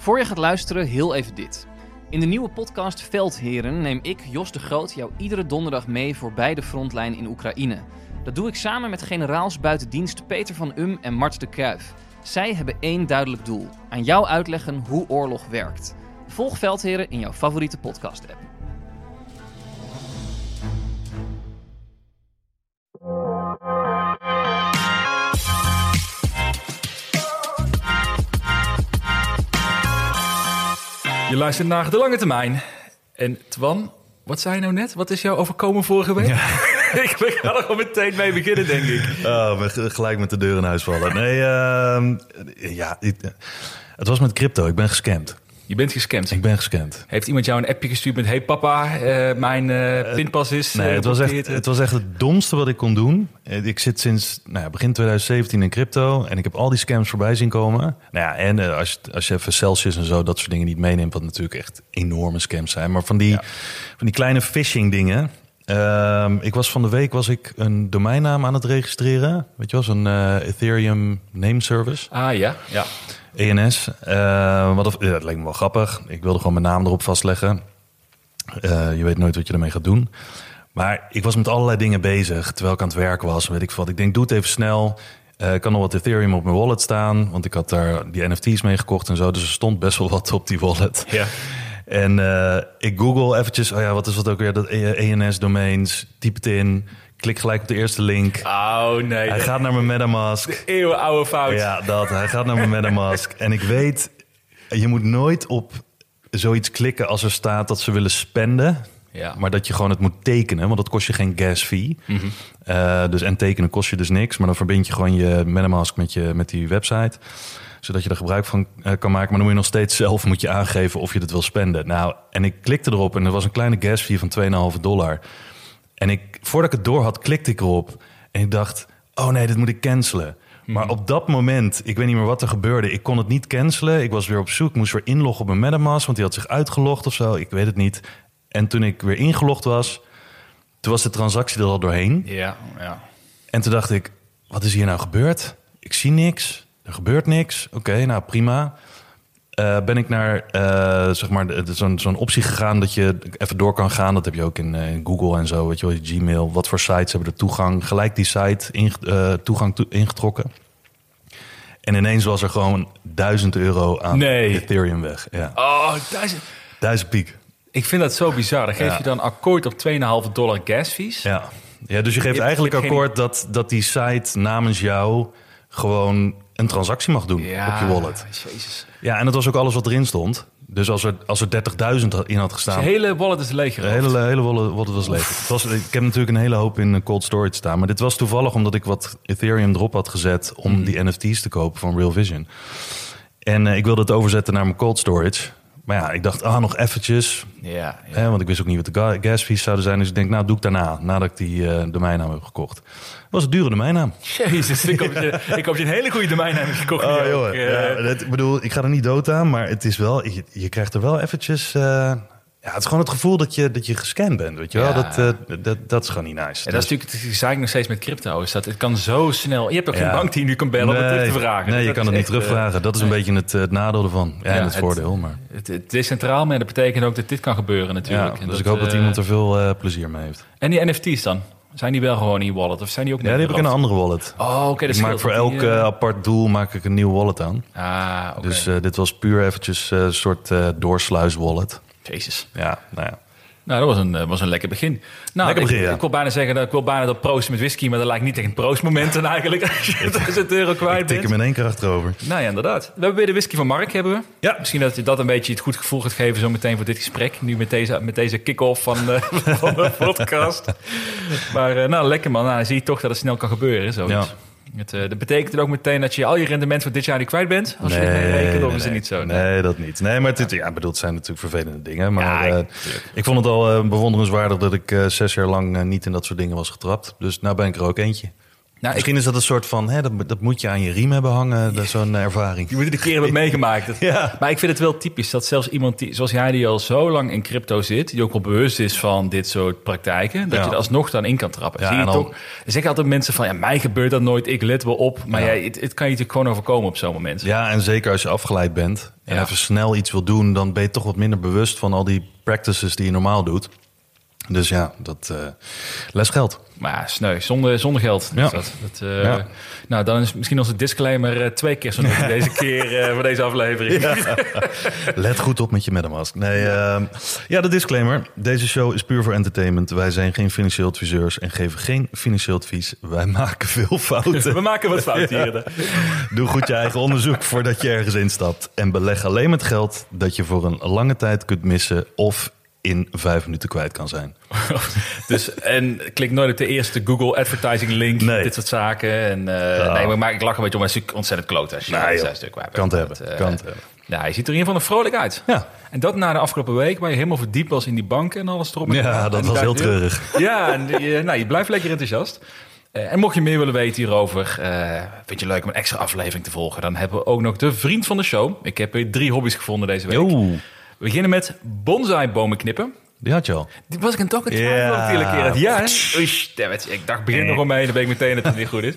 Voor je gaat luisteren, heel even dit. In de nieuwe podcast Veldheren neem ik, Jos de Groot, jou iedere donderdag mee voorbij de frontlijn in Oekraïne. Dat doe ik samen met generaals buitendienst Peter van Um en Mart de Kruif. Zij hebben één duidelijk doel: aan jou uitleggen hoe oorlog werkt. Volg Veldheren in jouw favoriete podcast-app. Je luistert naar De Lange Termijn. En Twan, wat zei je nou net? Wat is jou overkomen vorige week? ik gaan er gewoon meteen mee beginnen, denk ik. Oh, gelijk met de deur in huis vallen. Nee, ehm, ja, het was met crypto. Ik ben gescamd. Je bent gescamd. Ik ben gescamd. Heeft iemand jou een appje gestuurd met... Hey papa, eh, mijn eh, pinpas is... Nee, het was, echt, het was echt het domste wat ik kon doen. Ik zit sinds nou ja, begin 2017 in crypto en ik heb al die scams voorbij zien komen. Nou ja, en als, je, als je even Celsius en zo, dat soort dingen niet meeneemt, wat natuurlijk echt enorme scams zijn. Maar van die, van die kleine phishing dingen. Ehm, ik was van de week was ik een domeinnaam aan het registreren. Weet je wel, zo'n eh, Ethereum name service. Ah ja, ja. ENS. Eh, wat of, ja, dat leek me wel grappig. Ik wilde gewoon mijn naam erop vastleggen. Eh, je weet nooit wat je ermee gaat doen. Maar ik was met allerlei dingen bezig terwijl ik aan het werk was. Weet ik wat. Ik denk, doe het even snel. Eh, ik kan nog wat Ethereum op mijn wallet staan. Want ik had daar die NFT's mee gekocht en zo. Dus er stond best wel wat op die wallet. ja. En eh, ik google eventjes, oh ja, wat is dat ook weer? Dat ENS-domains, typ het in, klik gelijk op de eerste link. Oh nee. Hij de gaat naar mijn MetaMask. Eeuwenoude fout. Ja, dat. Hij gaat naar mijn MetaMask. En ik weet, je moet nooit op zoiets klikken als er staat dat ze willen spenden. Ja. Maar dat je gewoon het moet tekenen, want dat kost je geen gas fee. Eh, dus en tekenen kost je dus niks. Maar dan verbind je gewoon je MetaMask met, je, met die website. Zodat je er gebruik van eh, kan maken. Maar dan moet je nog steeds zelf moet je aangeven of je het wil spenden. Nou, en ik klikte erop en er was een kleine gas fee van 2,5 dollar. En ik, voordat ik het door had, klikte ik erop. En ik dacht, oh nee, dit moet ik cancelen. Maar op dat moment, ik weet niet meer wat er gebeurde. Ik kon het niet cancelen. Ik was weer op zoek. Moest weer inloggen op mijn MetaMask, want die had zich uitgelogd of zo. Ik weet het niet. En toen ik weer ingelogd was, toen was de transactie er al doorheen. Ja, ja. En toen dacht ik, wat is hier nou gebeurd? Ik zie niks. Er gebeurt niks. Oké, nou prima. Eh, ben ik naar eh, zeg maar de- de- zo'n zo'n optie gegaan dat je even door kan gaan. Dat heb je ook in, eh, in Google en zo. Weet je wel, Gmail. Wat voor sites hebben er toegang? Gelijk die site eh, toegang toe- ingetrokken. En ineens was er gewoon 1000 euro aan Nee. Ethereum weg. Ja, Oh, duizend... 1000 piek. Ik vind dat zo bizar. Dan geef Ja. je dan akkoord op 2,5 dollar gas fees. Ja. ja, dus je geeft Je- eigenlijk geen- akkoord dat, dat die site namens jou gewoon een transactie mag doen op je wallet. Jezus. Ja, en dat was ook alles wat erin stond. Dus als er, als er 30.000 in had Je gestaan, hele wallet is leeg de hele, hele wallet, wallet was leeg. Het was, ik heb natuurlijk een hele hoop in eh, cold storage staan. Maar dit was toevallig omdat ik wat Ethereum erop had gezet... om Mhm. die NFT's te kopen van Real Vision. En eh, ik wilde het overzetten naar mijn cold storage. Maar ja, ik dacht, ah, nog eventjes. Ja, ja. Hè, want ik wist ook niet wat de ga- gas fees zouden zijn. Dus ik denk, nou, doe ik daarna. Nadat ik die eh, domeinnaam heb gekocht. Het was een dure domeinnaam. Jezus, ik hoop, dat je, ik hoop dat je een hele goede domein hebt gekocht. Oh. Eh, Ja, dat, ik bedoel, ik ga er niet dood aan, maar het is wel, je, je krijgt er wel eventjes. eh, ja, het is gewoon het gevoel dat je, dat je gescand bent, weet je wel? Ja. Dat, eh, dat, dat is gewoon niet nice. Ja, dat is natuurlijk het gezeik nog steeds met crypto. Is dat het kan zo snel. Je hebt ook geen Ja. bank die je nu kan bellen om het terug te vragen. Nee, Dus je kan het niet eh, terugvragen. Dat is een beetje het, eh, het nadeel ervan. Ja, en het het- voordeel, maar. Het, het is centraal, maar dat betekent ook dat dit kan gebeuren natuurlijk. En dus dat, ik hoop dat iemand er veel plezier mee heeft. En die NFT's dan? Zijn die wel gewoon in je wallet? Of zijn die ook Ja, die heb ik in een andere wallet. Oh, oké. ik maak voor elk die, apart doel maak ik een nieuw wallet aan. Ah, oké. Dus dit was puur eventjes een soort doorsluis wallet. Jezus. Ja, nou ja. Nou, dat was een, eh, was een lekker begin. Nou, Lekker begin, ik, ja. ik wil bijna zeggen dat ik wil bijna dat proosten met whisky, maar dat lijkt niet echt een proostmoment eigenlijk. Als je 1000 euro kwijt Ik tik bent. hem in één keer achterover. Nou ja, inderdaad. We hebben weer de whisky van Mark, hebben we. Ja. Misschien dat je dat een beetje het goed gevoel gaat geven zo meteen voor dit gesprek. Nu met deze, met deze kick-off van, de van de podcast. Maar eh, nou, lekker man. Nou, dan zie je toch dat het snel kan gebeuren. Zoiets. Ja. Het, eh, dat betekent ook meteen dat je al je rendement voor dit jaar niet kwijt bent. Als je dit mee rekent, of is het niet zo? Nee, dat niet. Nee, maar het, ja, ik bedoel, het zijn natuurlijk vervelende dingen. Maar Ja, eh, ik vond het al eh, bewonderenswaardig dat ik zes jaar lang niet in dat soort dingen was getrapt. Dus nou ben ik er ook eentje. Nou, ik, Misschien is dat een soort van, hè, dat, dat moet je aan je riem hebben hangen, zo'n ervaring. je moet het een keer hebben meegemaakt. Dat- Ja. Maar ik vind het wel typisch dat zelfs iemand die, zoals jij, die al zo lang in crypto zit, die ook wel bewust is van dit soort praktijken, dat Ja. je er alsnog dan in kan trappen. Ja, Zie je en dan- toch? Er zeggen altijd mensen van, ja, mij gebeurt dat nooit, ik let wel op. Maar jij, het, het kan je natuurlijk gewoon overkomen op zo'n moment. Ja, en zeker als je afgeleid bent en even snel iets wil doen, dan ben je toch wat minder bewust van al die practices die je normaal doet. Dus ja, dat eh les geld. Maar sneu, zonder, zonder geld. Ja. Dat. Dat, eh, Ja. Nou, dan is misschien onze disclaimer eh, twee keer zo deze keer voor deze aflevering. Let goed op met je MetaMask. Nee, ehm, ja, de disclaimer. Deze show is puur voor entertainment. Wij zijn geen financieel adviseurs en geven geen financieel advies. Wij maken veel fouten. We maken wat fout hier. Doe goed je eigen onderzoek voordat je ergens instapt. En beleg alleen met geld dat je voor een lange tijd kunt missen of in vijf minuten kwijt kan zijn. Dus, en klik nooit op de eerste Google advertising link. Nee. Dit soort zaken. En, eh, nee, maar ik lach een beetje om. Het is ontzettend kloot als je Nee, zes stuk hebt. Kan het hebben, eh, kan het hebben. Ja, je ziet er in ieder geval vrolijk uit. Ja. En dat na de afgelopen week, waar je helemaal verdiept was in die banken en alles erop. en Ja, dat was heel treurig. Ja, en je, nou, je blijft lekker enthousiast. Eh, en mocht je meer willen weten hierover, eh, vind je leuk om een extra aflevering te volgen, dan hebben we ook nog de vriend van de show. Ik heb weer drie hobby's gevonden deze week. Yo, We beginnen met bonsai-bomen knippen. die had je al. Die was ik een toch een hele keer. Ja, hè? Oei, damn it. Ik dacht, begin gewoon mee. Dan weet ik meteen dat het niet goed is.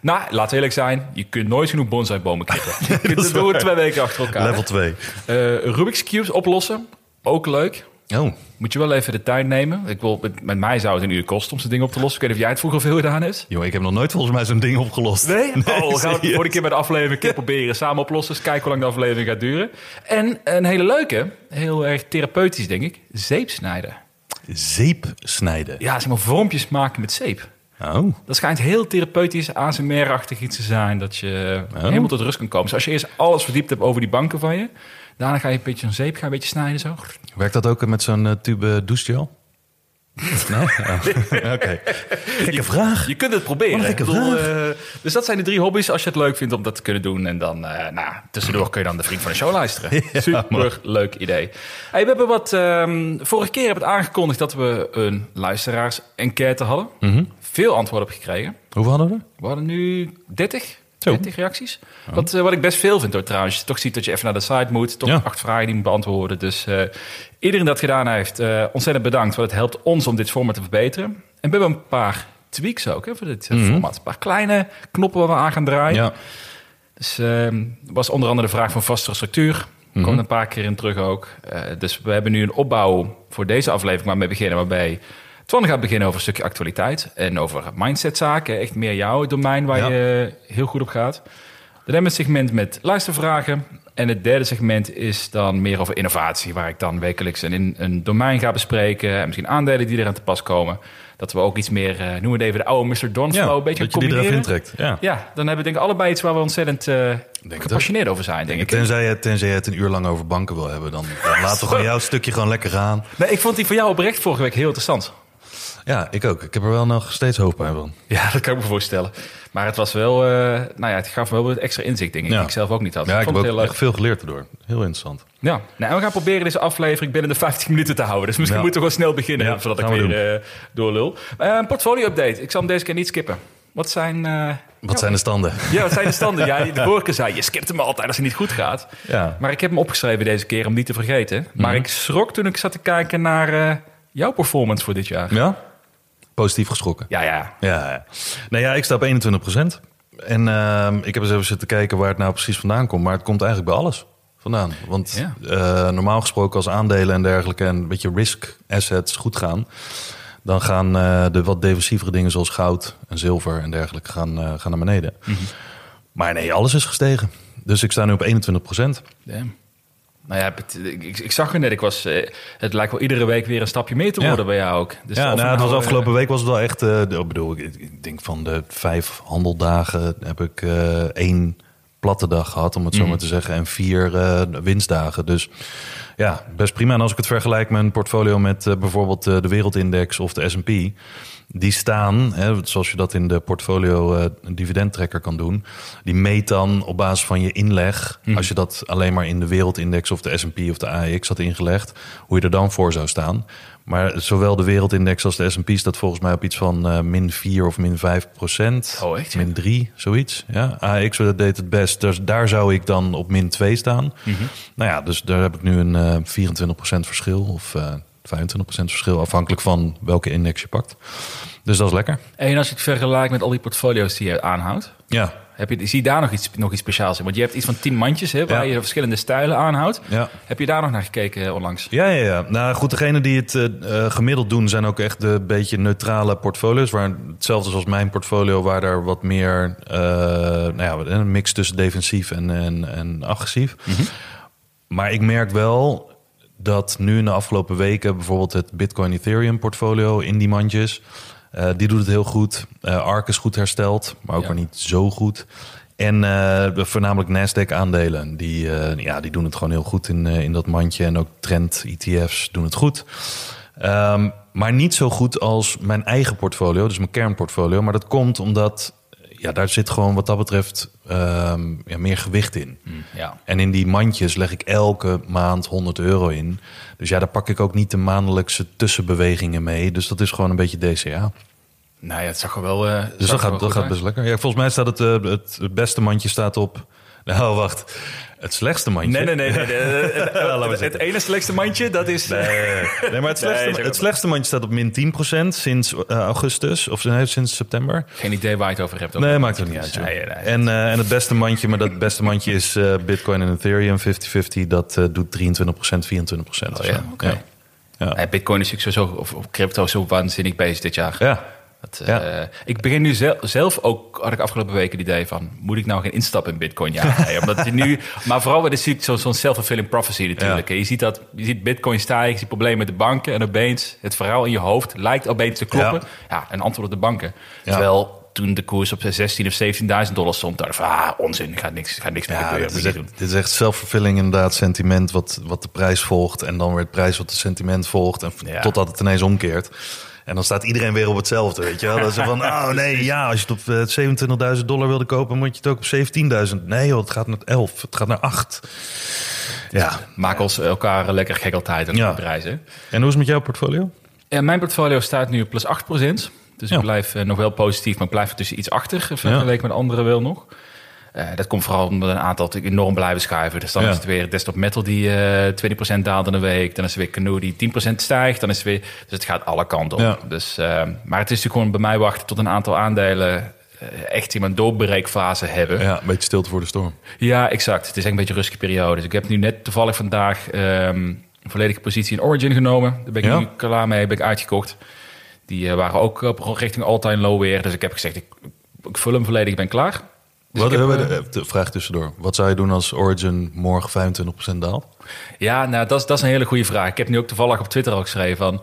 Nou, we eerlijk zijn. Je kunt nooit genoeg bonsai-bomen knippen. Je kunt het twee weken achter elkaar. Level 2. Eh, Rubik's Cubes oplossen. Ook leuk. Oh, Moet je wel even de tijd nemen. Ik wil, met, met mij zou het een uur kosten om zo'n ding op te lossen. Ik weet niet of jij het vroeger veel gedaan hebt. joh, ik heb nog nooit volgens mij zo'n ding opgelost. Nee? oh, we gaan het serieus. de vorige keer bij de aflevering keer proberen. Samen oplossen. Dus kijken hoe lang de aflevering gaat duren. En een hele leuke, heel erg therapeutisch denk ik. Zeep snijden. Zeep snijden. Ja, zeg maar vormpjes maken met zeep. Oh, Dat schijnt heel therapeutisch, ASMR-achtig iets te zijn. Dat je Oh. helemaal tot rust kan komen. Dus als je eerst alles verdiept hebt over die banken van je... daarna ga je een beetje een zeep, ga je een beetje snijden zo. Werkt dat ook met zo'n eh, tube douchegel? Nee? Oh. Oké. Gekke vraag. Je kunt het proberen. Ik bedoel, eh, dus dat zijn de drie hobby's als je het leuk vindt om dat te kunnen doen. En dan, eh, nou, tussendoor kun je dan de vriend van de show luisteren. Super leuk idee. Hey, we hebben wat, ehm, vorige keer hebben we het aangekondigd dat we een luisteraars-enquête hadden. Mhm. Veel antwoorden op gekregen. Hoeveel hadden we? We hadden nu 30, Zo. 20 reacties. Wat, eh, wat ik best veel vind hoor trouwens. Je toch ziet dat je even naar de site moet. Toch Ja. acht vragen die moet beantwoorden. Dus eh, iedereen dat gedaan heeft, eh, ontzettend bedankt. Want het helpt ons om dit format te verbeteren. En we hebben een paar tweaks ook hè, voor dit eh, format. Een paar kleine knoppen waar we aan gaan draaien. Ja. Dus ehm, was onder andere de vraag van vastere structuur. Mhm. Komt een paar keer in terug ook. Dus we hebben nu een opbouw voor deze aflevering waar we mee beginnen. Waarbij Twan gaat beginnen over een stukje actualiteit. En over mindsetzaken. Echt meer jouw domein waar Ja. je heel goed op gaat. Dan hebben we het segment met luistervragen. En het derde segment is dan meer over innovatie. Waar ik dan wekelijks een, in- een domein ga bespreken. En misschien aandelen die eraan te pas komen. Dat we ook iets meer, eh noemen we het even de oude Mr. Don Ja, flow. Een beetje dat je die combineren. intrekt. Ja. Ja, dan hebben we denk ik allebei iets waar we ontzettend eh gepassioneerd over zijn, denk ik. Tenzij je, tenzij je het een uur lang over banken wil hebben, dan, dan laten we gewoon jouw stukje gewoon lekker gaan. Nee, ik vond die van jou oprecht vorige week heel interessant. Ja, ik ook. Ik heb er wel nog steeds hoop bij van. Ja, dat kan ik me voorstellen. Maar het was wel, eh, nou ja, het gaf me wel wat extra inzicht, denk ik, Ja. die ik zelf ook niet had. Ja, ik heb ook heel echt veel geleerd erdoor. Heel interessant. Ja, nou, en we gaan proberen deze aflevering binnen de 15 minuten te houden. Dus misschien Ja. moeten we gewoon snel beginnen, Ja, zodat ik gaan we weer eh, doorlul. Eh, een portfolio-update. Ik zal hem deze keer niet skippen. Wat zijn... eh, Wat zijn de standen? ja, wat zijn de standen? ja, de vorige keer zei je skipt hem altijd als het niet goed gaat. Ja. Maar ik heb hem opgeschreven deze keer om niet te vergeten. Maar Mhm. ik schrok toen ik zat te kijken naar eh, jouw performance voor dit jaar. Ja? Positief geschrokken. Ja, ja. Ja, ja. Nou ja, ik sta op 21% En ehm, ik heb eens even zitten kijken waar het nou precies vandaan komt. Maar het komt eigenlijk bij alles vandaan. Want Ja. eh, normaal gesproken als aandelen en dergelijke... en een beetje risk assets goed gaan... dan gaan eh, de wat defensievere dingen zoals goud en zilver en dergelijke gaan, eh, gaan naar beneden. Maar nee, alles is gestegen. Dus ik sta nu op 21 Damn. Nou ja, het- ik, ik zag er net, ik was, eh, het lijkt wel iedere week weer een stapje meer te Ja. worden bij jou ook. Dus ja, nou, het was eh, afgelopen week was het wel echt. eh, ik bedoel, ik, ik denk van de vijf handeldagen heb ik één platte dag gehad, om het zo Mhm. maar te zeggen. En vier winstdagen. Dus ja, best prima. En als ik het vergelijk mijn portfolio met bijvoorbeeld de Wereldindex of de S&P... Die staan, hè, zoals je dat in de portfolio eh, dividendtrekker kan doen. Die meet dan op basis van je inleg. Mhm. Als je dat alleen maar in de wereldindex of de S&P of de AEX had ingelegd. Hoe je er dan voor zou staan. Maar zowel de wereldindex als de S&P staat volgens mij op iets van eh, min 4 of min 5 procent. Oh, echt? Min 3, zoiets. Ja, AEX deed het best. Dus daar zou ik dan op min 2 staan. Mhm. Nou ja, dus daar heb ik nu een eh 24 procent verschil. Of 25 procent verschil. Afhankelijk van welke index je pakt. Dus dat is lekker. En als je het vergelijkt met al die portfolio's die je aanhoudt, Ja, heb je, zie je daar nog iets, nog iets speciaals in? Want je hebt iets van tien mandjes hè, waar Ja. je verschillende stijlen aanhoudt. ja. Heb je daar nog naar gekeken eh, onlangs? Ja, ja, ja. Nou goed, degene die het eh, eh, gemiddeld doen zijn ook echt de beetje neutrale portfolio's. Waar hetzelfde zoals mijn portfolio, waar er wat meer nou ja, een mix tussen defensief en, en, en agressief. Maar ik merk wel dat nu in de afgelopen weken bijvoorbeeld het Bitcoin Ethereum portfolio in die mandjes, eh, die doet het heel goed. Eh ARK is goed hersteld, maar ook Ja. weer niet zo goed. En eh, voornamelijk Nasdaq aandelen, die, ja, die doen het gewoon heel goed in, in dat mandje. En ook trend ETF's doen het goed. Ehm, maar niet zo goed als mijn eigen portfolio, dus mijn kernportfolio. Maar dat komt omdat ja, daar zit gewoon wat dat betreft ehm, ja, meer gewicht in. Ja. En in die mandjes leg ik elke maand 100 euro in. Dus ja, daar pak ik ook niet de maandelijkse tussenbewegingen mee. Dus dat is gewoon een beetje DCA. Nou ja, het zag er wel. eh, Dus dat gaat, wel dat gaat best lekker. Ja, volgens mij staat het, eh, het, het beste mandje staat op... Nou, wacht. Het slechtste mandje? Nee, nee, nee. nee, het, ene slechtste mandje, dat is. Nee, nee, maar het slechtste, Nee, het slechtste mandje staat op min 10% sinds eh, augustus. Of nee, sinds september. Geen idee waar je het over hebt. Nee, maakt het niet uit. joh. Nee, nee, nee. En, eh, en het beste mandje, maar dat beste mandje is eh, Bitcoin en Ethereum 50-50. Dat eh, doet 23%, 24%. Oh, ja, oké. Ja. Bitcoin is natuurlijk sowieso, of, of crypto, zo waanzinnig bezig dit jaar. ja. Dat, eh, Ja. ik begin nu zelf, zelf ook, had ik afgelopen weken het idee van, moet ik nou geen instappen in Bitcoin? Ja, nee, omdat je nu, maar vooral, het is natuurlijk zo- zo'n self-fulfilling prophecy natuurlijk. Je ziet dat, je ziet Bitcoin stijgen, je ziet problemen met de banken en opeens het verhaal in je hoofd lijkt opeens te kloppen. Ja, en antwoord op de banken. Ja. Terwijl toen de koers op 16 of 17.000 dollar stond, dacht ik ah, onzin, gaat niks, gaat niks meer Ja, gebeuren. dit is, echt, niet dit is echt zelfvervulling inderdaad sentiment wat, wat de prijs volgt. En dan weer het prijs wat de sentiment volgt. En Ja. Totdat het ineens omkeert. En dan staat iedereen weer op hetzelfde, weet je wel. Dat is van, oh nee, ja, als je het op eh, 27.000 dollar wilde kopen... moet je het ook op 17.000. Nee joh, het gaat naar 11, het gaat naar 8. Ja. Maak ons elkaar lekker gek altijd aan Ja. de prijzen. en hoe is het met jouw portfolio? En mijn portfolio staat nu op plus 8%. Dus Ja. ik blijf eh, nog wel positief, maar ik blijf er tussen iets achter. eh, Vergeleken met anderen wel nog. Eh, dat komt vooral omdat een aantal natuurlijk enorm blijven schuiven. Dus dan Ja. is het weer Desktop Metal die eh 20% daalt in een week. Dan is er weer Canoe die 10% stijgt. Dan is het weer, dus het gaat alle kanten op. Ja. Dus, eh, maar het is natuurlijk gewoon bij mij wachten tot een aantal aandelen eh, echt in een doorbreekfase hebben. Ja, een beetje stilte voor de storm. Ja, exact. Het is echt een beetje een rustige periode. Dus ik heb nu net toevallig vandaag ehm, een volledige positie in Origin genomen. Daar ben ik Ja. nu klaar mee, ben ik uitgekocht. Die waren ook op richting all-time low weer. Dus ik heb gezegd, ik, ik vul hem volledig, ik ben klaar. Dus Wat, ik heb, eh, de vraag tussendoor. Wat zou je doen als Origin morgen 25% daalt? ja, nou, dat is, dat is een hele goede vraag. Ik heb nu ook toevallig op Twitter ook geschreven van...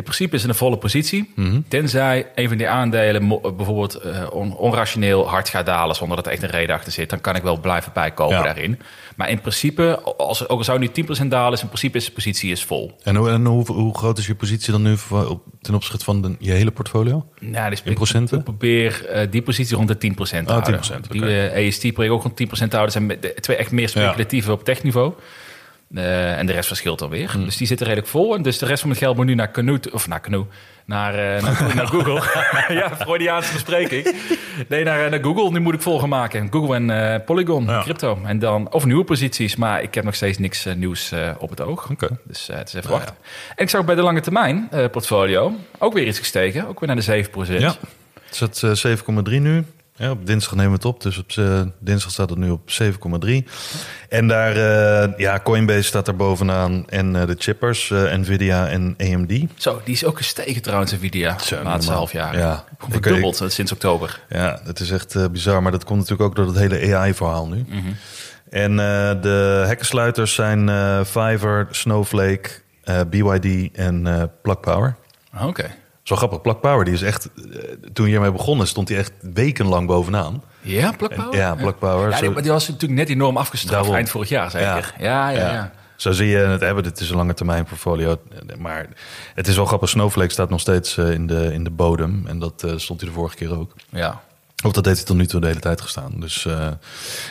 In principe is het een volle positie. Mhm. Tenzij een van die aandelen mo- bijvoorbeeld eh, on- onrationeel hard gaat dalen... zonder dat er echt een reden achter zit. Dan kan ik wel blijven bijkopen Ja. daarin. Maar in principe, als, ook al zou nu 10% dalen... is in principe is de positie is vol. En, hoe, en hoe, hoe groot is je positie dan nu ten opzichte van de, je hele portfolio? Nou, dus In procenten? Ik probeer eh, die positie rond de 10% te Oh, houden. 10%, Die eh, EST probeer ik ook rond 10% te houden. Dat zijn twee echt meer speculatieve op techniveau. Eh, en de rest verschilt dan weer. Hmm. Dus die zitten redelijk vol. En dus de rest van mijn geld moet nu naar Canoe, of naar Canoe, naar, eh, naar, naar Google. ja, Freudiaanse bespreking. Nee, naar, eh, naar Google. Nu moet ik volgen maken. Google en Polygon, Ja. crypto. En dan, of nieuwe posities. Maar ik heb nog steeds niks nieuws op het oog. Oké. Dus het is even Nou wachten. En ik zag bij de lange termijn portfolio ook weer iets gestegen. Ook weer naar de 7%. Ja, het zit eh, 7,3 nu. Ja, op dinsdag nemen we het op, dus op eh, dinsdag staat het nu op 7,3. En daar, eh, ja, Coinbase staat er bovenaan en eh, de chippers, Nvidia en AMD. Zo, die is ook gestegen trouwens, Nvidia. Zo, de laatste half jaar. Ja. Verdubbeld sinds oktober. Ja, het is echt bizar, maar dat komt natuurlijk ook door het hele AI-verhaal nu. En eh, de hekkensluiters zijn Fiverr, Snowflake, BYD en Plug Power. Oké. Zo grappig, Plak Power, die is echt... eh, toen je hiermee begonnen, stond hij echt wekenlang bovenaan. Ja, Plak Power? Ja, Plak Power. Ja, die, maar die was natuurlijk net enorm afgestraft Daarom. eind vorig jaar, zeker. Ja, ja, ja. ja. Zo zie je het hebben. Dit is een lange termijn portfolio. Maar het is wel grappig. Snowflake staat nog steeds eh, in de, in de bodem. En dat eh, stond hij de vorige keer ook. ja. Of dat heeft hij tot nu toe de hele tijd gestaan. Dus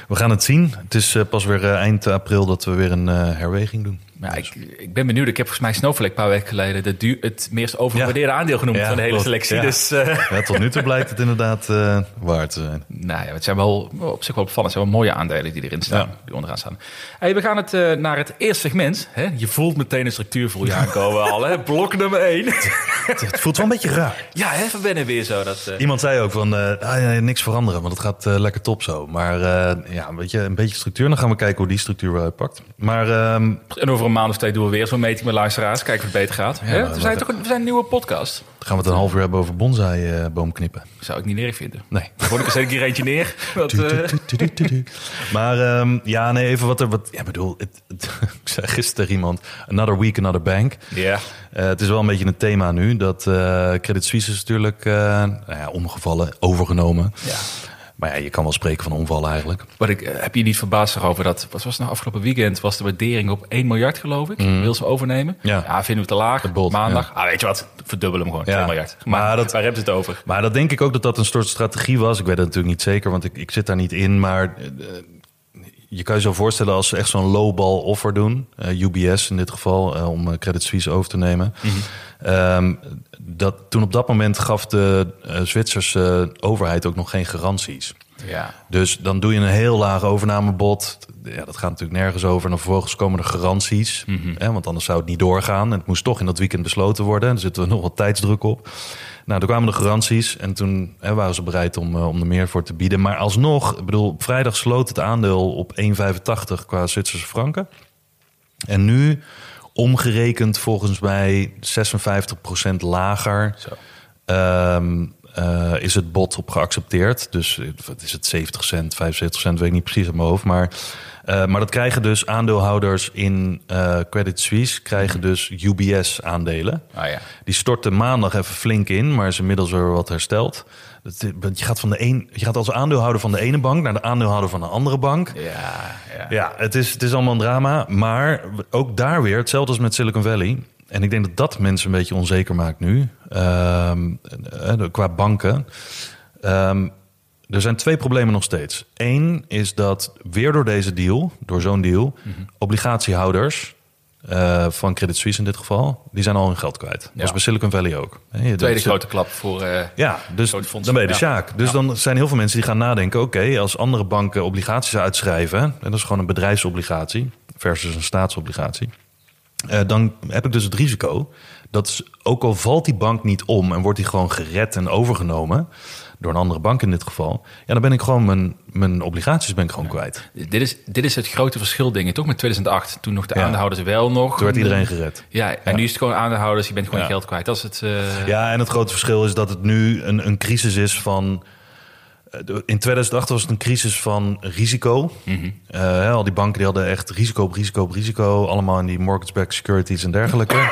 we gaan het zien. Het is pas weer eind april dat we weer een herweging doen. Ja, ik, ik ben benieuwd. Ik heb volgens mij Snowflake een paar weken geleden de duur, het meest overgewaardeerde aandeel genoemd Ja, van de hele selectie. Dus eh, Ja, tot nu toe blijkt het inderdaad eh waar te zijn. nou ja, het zijn wel op zich wel opvallend. Het zijn wel mooie aandelen die erin staan, die onderaan staan. Hey, we gaan het eh, naar het eerste segment. Hè? Je voelt meteen een structuur voel je aankomen al. Hè? Blok nummer één. Het, het voelt wel een beetje raar. ja, hè, van binnen weer zo. Dat, Iemand zei ook van, ah, niks veranderen, want het gaat lekker top zo. Maar ja, weet je, een beetje structuur. Dan gaan we kijken hoe die structuur wel uitpakt. Maar ehm, En over een maand of twee doen we weer zo'n meting met luisteraars. Kijken of het beter gaat. We, zijn toch een, we zijn een nieuwe podcast. dan gaan we het een half uur hebben over bonsai eh boomknippen. Zou ik niet neer vinden. Nee. Vond ik er zet hier eentje neer. Maar ja, nee, even wat er... Wat, ja, bedoel, het, het- ik zei gisteren iemand, another week, another bank. Ja. Eh, het is wel een beetje een thema nu. Dat eh, Credit Suisse is natuurlijk nou ja, omgevallen, overgenomen. ja. Maar ja, je kan wel spreken van omvallen eigenlijk. Maar ik eh, heb je niet verbaasd erover dat, wat was nou afgelopen weekend, was de waardering op 1 miljard geloof ik. Wil ze overnemen? Mhm. Ja. vinden we te laag. Bod, Maandag. Ah, weet je wat, verdubbelen hem gewoon, Ja. 2 miljard. Maar Maar dat- waar hebben ze het over? Maar dat denk ik ook dat dat een soort strategie was. Ik weet het natuurlijk niet zeker, want ik, ik zit daar niet in. Maar eh, je kan je zo voorstellen als ze echt zo'n lowball offer doen. eh, UBS in dit geval, eh, om Credit Suisse over te nemen. Ehm, dat, toen op dat moment gaf de eh, Zwitserse overheid ook nog geen garanties. Ja. Dus dan doe je een heel laag overnamebod. Ja, dat gaat natuurlijk nergens over. En dan vervolgens komen er garanties. Hè, want anders zou het niet doorgaan. En het moest toch in dat weekend besloten worden. En er zitten we nog wat tijdsdruk op. Nou, toen kwamen de garanties. En toen hè, waren ze bereid om, eh, om er meer voor te bieden. Maar alsnog, ik bedoel, op vrijdag sloot het aandeel op 1,85 qua Zwitserse franken. En nu omgerekend volgens mij 56% lager. Ehm, eh, is het bod op geaccepteerd. Dus eh, wat is het, 70 cent, 75 cent, weet ik niet precies uit mijn hoofd. Maar, eh, maar dat krijgen dus aandeelhouders in Credit Suisse, krijgen dus UBS-aandelen. Ah ja. Die stortten maandag even flink in, maar is inmiddels weer wat hersteld. Je gaat, van de een, je gaat als aandeelhouder van de ene bank naar de aandeelhouder van de andere bank. Ja, ja. Ja, het is, het is allemaal een drama. Maar ook daar weer, hetzelfde als met Silicon Valley. En ik denk dat dat mensen een beetje onzeker maakt nu. Ehm, eh, qua banken. Ehm, er zijn twee problemen nog steeds. Eén is dat weer door deze deal, door zo'n deal, obligatiehouders eh, van Credit Suisse in dit geval, die zijn al hun geld kwijt. Dat Ja. is bij Silicon Valley ook. Tweede dat- grote klap voor... eh, ja, dus dan ben je de ja. Sjaak. Dus Ja. dan zijn heel veel mensen die gaan nadenken... oké, als andere banken obligaties uitschrijven... en dat is gewoon een bedrijfsobligatie versus een staatsobligatie... eh, dan heb ik dus het risico dat ook al valt die bank niet om... en wordt die gewoon gered en overgenomen... door een andere bank in dit geval... ja, dan ben ik gewoon mijn, mijn obligaties ben ik gewoon kwijt. dit, is, dit is het grote verschil, ik, toch? Met 2008. Toen nog de Ja. aandeelhouders wel nog... Toen werd iedereen gered. Ja, en nu is het gewoon aandeelhouders, je bent gewoon geld kwijt. Dat is het... eh, Ja, en het grote verschil is dat het nu een, een crisis is van. eh, In 2008 was het een crisis van risico. Eh, hè, al die banken die hadden echt risico op risico op risico. Allemaal in die mortgage-backed securities en dergelijke.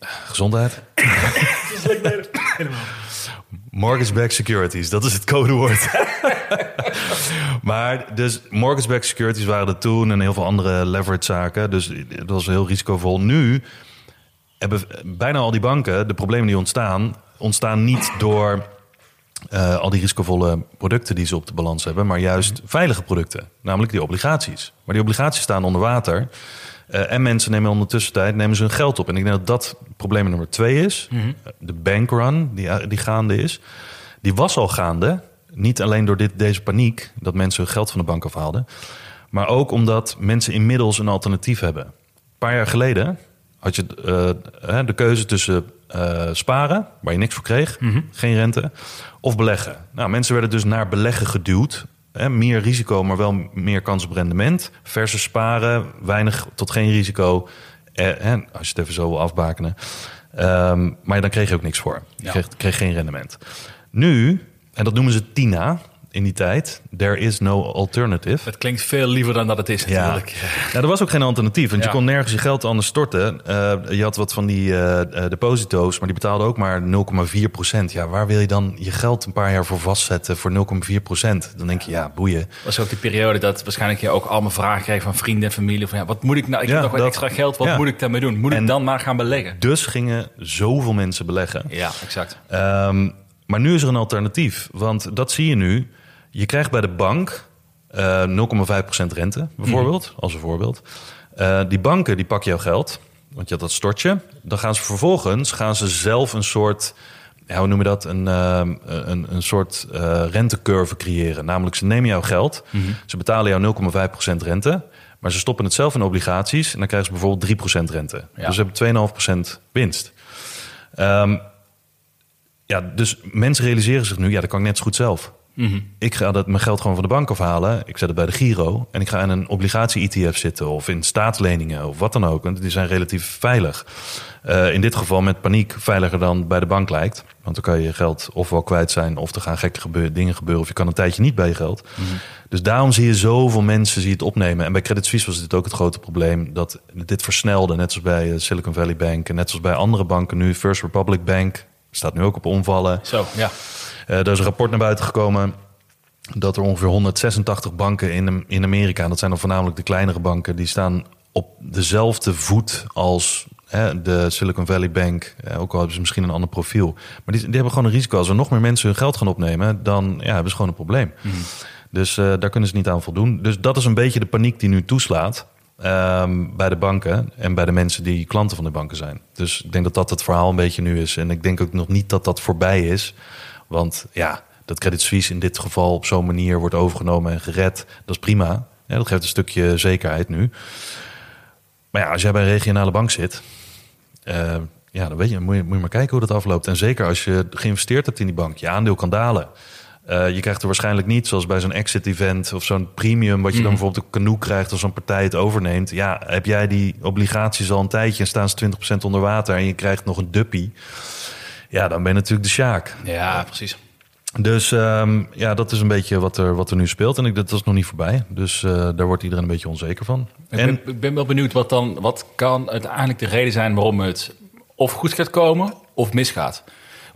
Gezondheid. Mortgage-backed securities, dat is het codewoord. maar dus mortgage-backed securities waren er toen en heel veel andere leverage zaken. Dus dat was heel risicovol. Nu hebben bijna al die banken, de problemen die ontstaan, ontstaan niet door eh, al die risicovolle producten die ze op de balans hebben, maar juist veilige producten, namelijk die obligaties. Maar die obligaties staan onder water. Eh, en mensen nemen ondertussen tijd nemen ze hun geld op. En ik denk dat dat probleem nummer twee is. De bankrun die, die gaande is. Die was al gaande. Niet alleen door dit, deze paniek, dat mensen hun geld van de bank afhaalden. Maar ook omdat mensen inmiddels een alternatief hebben. Een paar jaar geleden had je eh, eh, de keuze tussen eh, sparen, waar je niks voor kreeg, geen rente, of beleggen. Nou, mensen werden dus naar beleggen geduwd. Hè, meer risico, maar wel meer kans op rendement. Versus sparen, weinig tot geen risico. Eh, als je het even zo wil afbakenen. Ehm, maar dan kreeg je ook niks voor. Je Ja. kreeg, kreeg geen rendement. Nu, en dat noemen ze TINA in die tijd. There is no alternative. Het klinkt veel liever dan dat het is Ja. natuurlijk. Ja, er was ook geen alternatief, want Ja. je kon nergens je geld anders storten. Eh, je had wat van die eh, eh, deposito's, maar die betaalden ook maar 0,4 procent. Ja, waar wil je dan je geld een paar jaar voor vastzetten voor 0,4 procent? Dan denk je, ja, boeien. was ook die periode dat waarschijnlijk je ook allemaal vragen kreeg van vrienden en familie. Van ja, wat moet ik nou? Ik heb nog wat dat- extra geld, wat moet ik daarmee doen? Moet En- ik dan maar gaan beleggen? Dus gingen zoveel mensen beleggen. Ja, exact. Ehm, maar nu is er een alternatief, want dat zie je nu. Je krijgt bij de bank eh 0,5% rente, bijvoorbeeld, als een voorbeeld. Eh, die banken die pakken jouw geld, want je had dat stortje. Dan gaan ze vervolgens gaan ze zelf een soort, ja, hoe noem je dat, een, ehm, een, een soort eh, rentecurve creëren. Namelijk, ze nemen jouw geld, ze betalen jou 0,5% rente. Maar ze stoppen het zelf in obligaties en dan krijgen ze bijvoorbeeld 3% rente. Ja. Dus ze hebben 2,5% winst. Ehm, ja, dus mensen realiseren zich nu, ja, dat kan ik net zo goed zelf. Ik ga dat, mijn geld gewoon van de bank afhalen. Ik zet het bij de Giro. En ik ga in een obligatie-ETF zitten. Of in staatsleningen. Of wat dan ook. Want die zijn relatief veilig. Eh, in dit geval met paniek veiliger dan bij de bank lijkt. Want dan kan je je geld ofwel kwijt zijn. Of er gaan gekke dingen gebeuren. Of je kan een tijdje niet bij je geld. Dus daarom zie je zoveel mensen die het opnemen. En bij Credit Suisse was dit ook het grote probleem. Dat dit versnelde. Net zoals bij eh, Silicon Valley Bank. En net zoals bij andere banken nu. First Republic Bank. Staat nu ook op omvallen. Zo, ja. Eh, er is een rapport naar buiten gekomen dat er ongeveer 186 banken in, in Amerika, dat zijn dan voornamelijk de kleinere banken, die staan op dezelfde voet als hè, de Silicon Valley Bank. Eh, ook al hebben ze misschien een ander profiel. Maar die, die hebben gewoon een risico. Als er nog meer mensen hun geld gaan opnemen, dan ja, hebben ze gewoon een probleem. Dus eh, daar kunnen ze niet aan voldoen. Dus dat is een beetje de paniek die nu toeslaat. Ehm, bij de banken en bij de mensen die klanten van de banken zijn. Dus ik denk dat dat het verhaal een beetje nu is. En ik denk ook nog niet dat dat voorbij is. Want ja, dat Credit Suisse in dit geval op zo'n manier wordt overgenomen en gered, dat is prima. Dat geeft een stukje zekerheid nu. Maar ja, als jij bij een regionale bank zit, eh, ja, dan weet je, moet moet je maar kijken hoe dat afloopt. En zeker als je geïnvesteerd hebt in die bank, je aandeel kan dalen. Eh, je krijgt er waarschijnlijk niet, zoals bij zo'n exit-event of zo'n premium, wat je dan bijvoorbeeld een canoe krijgt als zo'n partij het overneemt. Ja, heb jij die obligaties al een tijdje en staan ze 20% onder water en je krijgt nog een duppie. Ja, dan ben je natuurlijk de sjaak. Ja, precies. Dus ehm, ja, dat is een beetje wat er, wat er nu speelt. En ik, dat is nog niet voorbij. Dus eh, daar wordt iedereen een beetje onzeker van. Ik En ben, ik ben wel benieuwd wat dan, wat kan uiteindelijk de reden zijn waarom het of goed gaat komen of misgaat.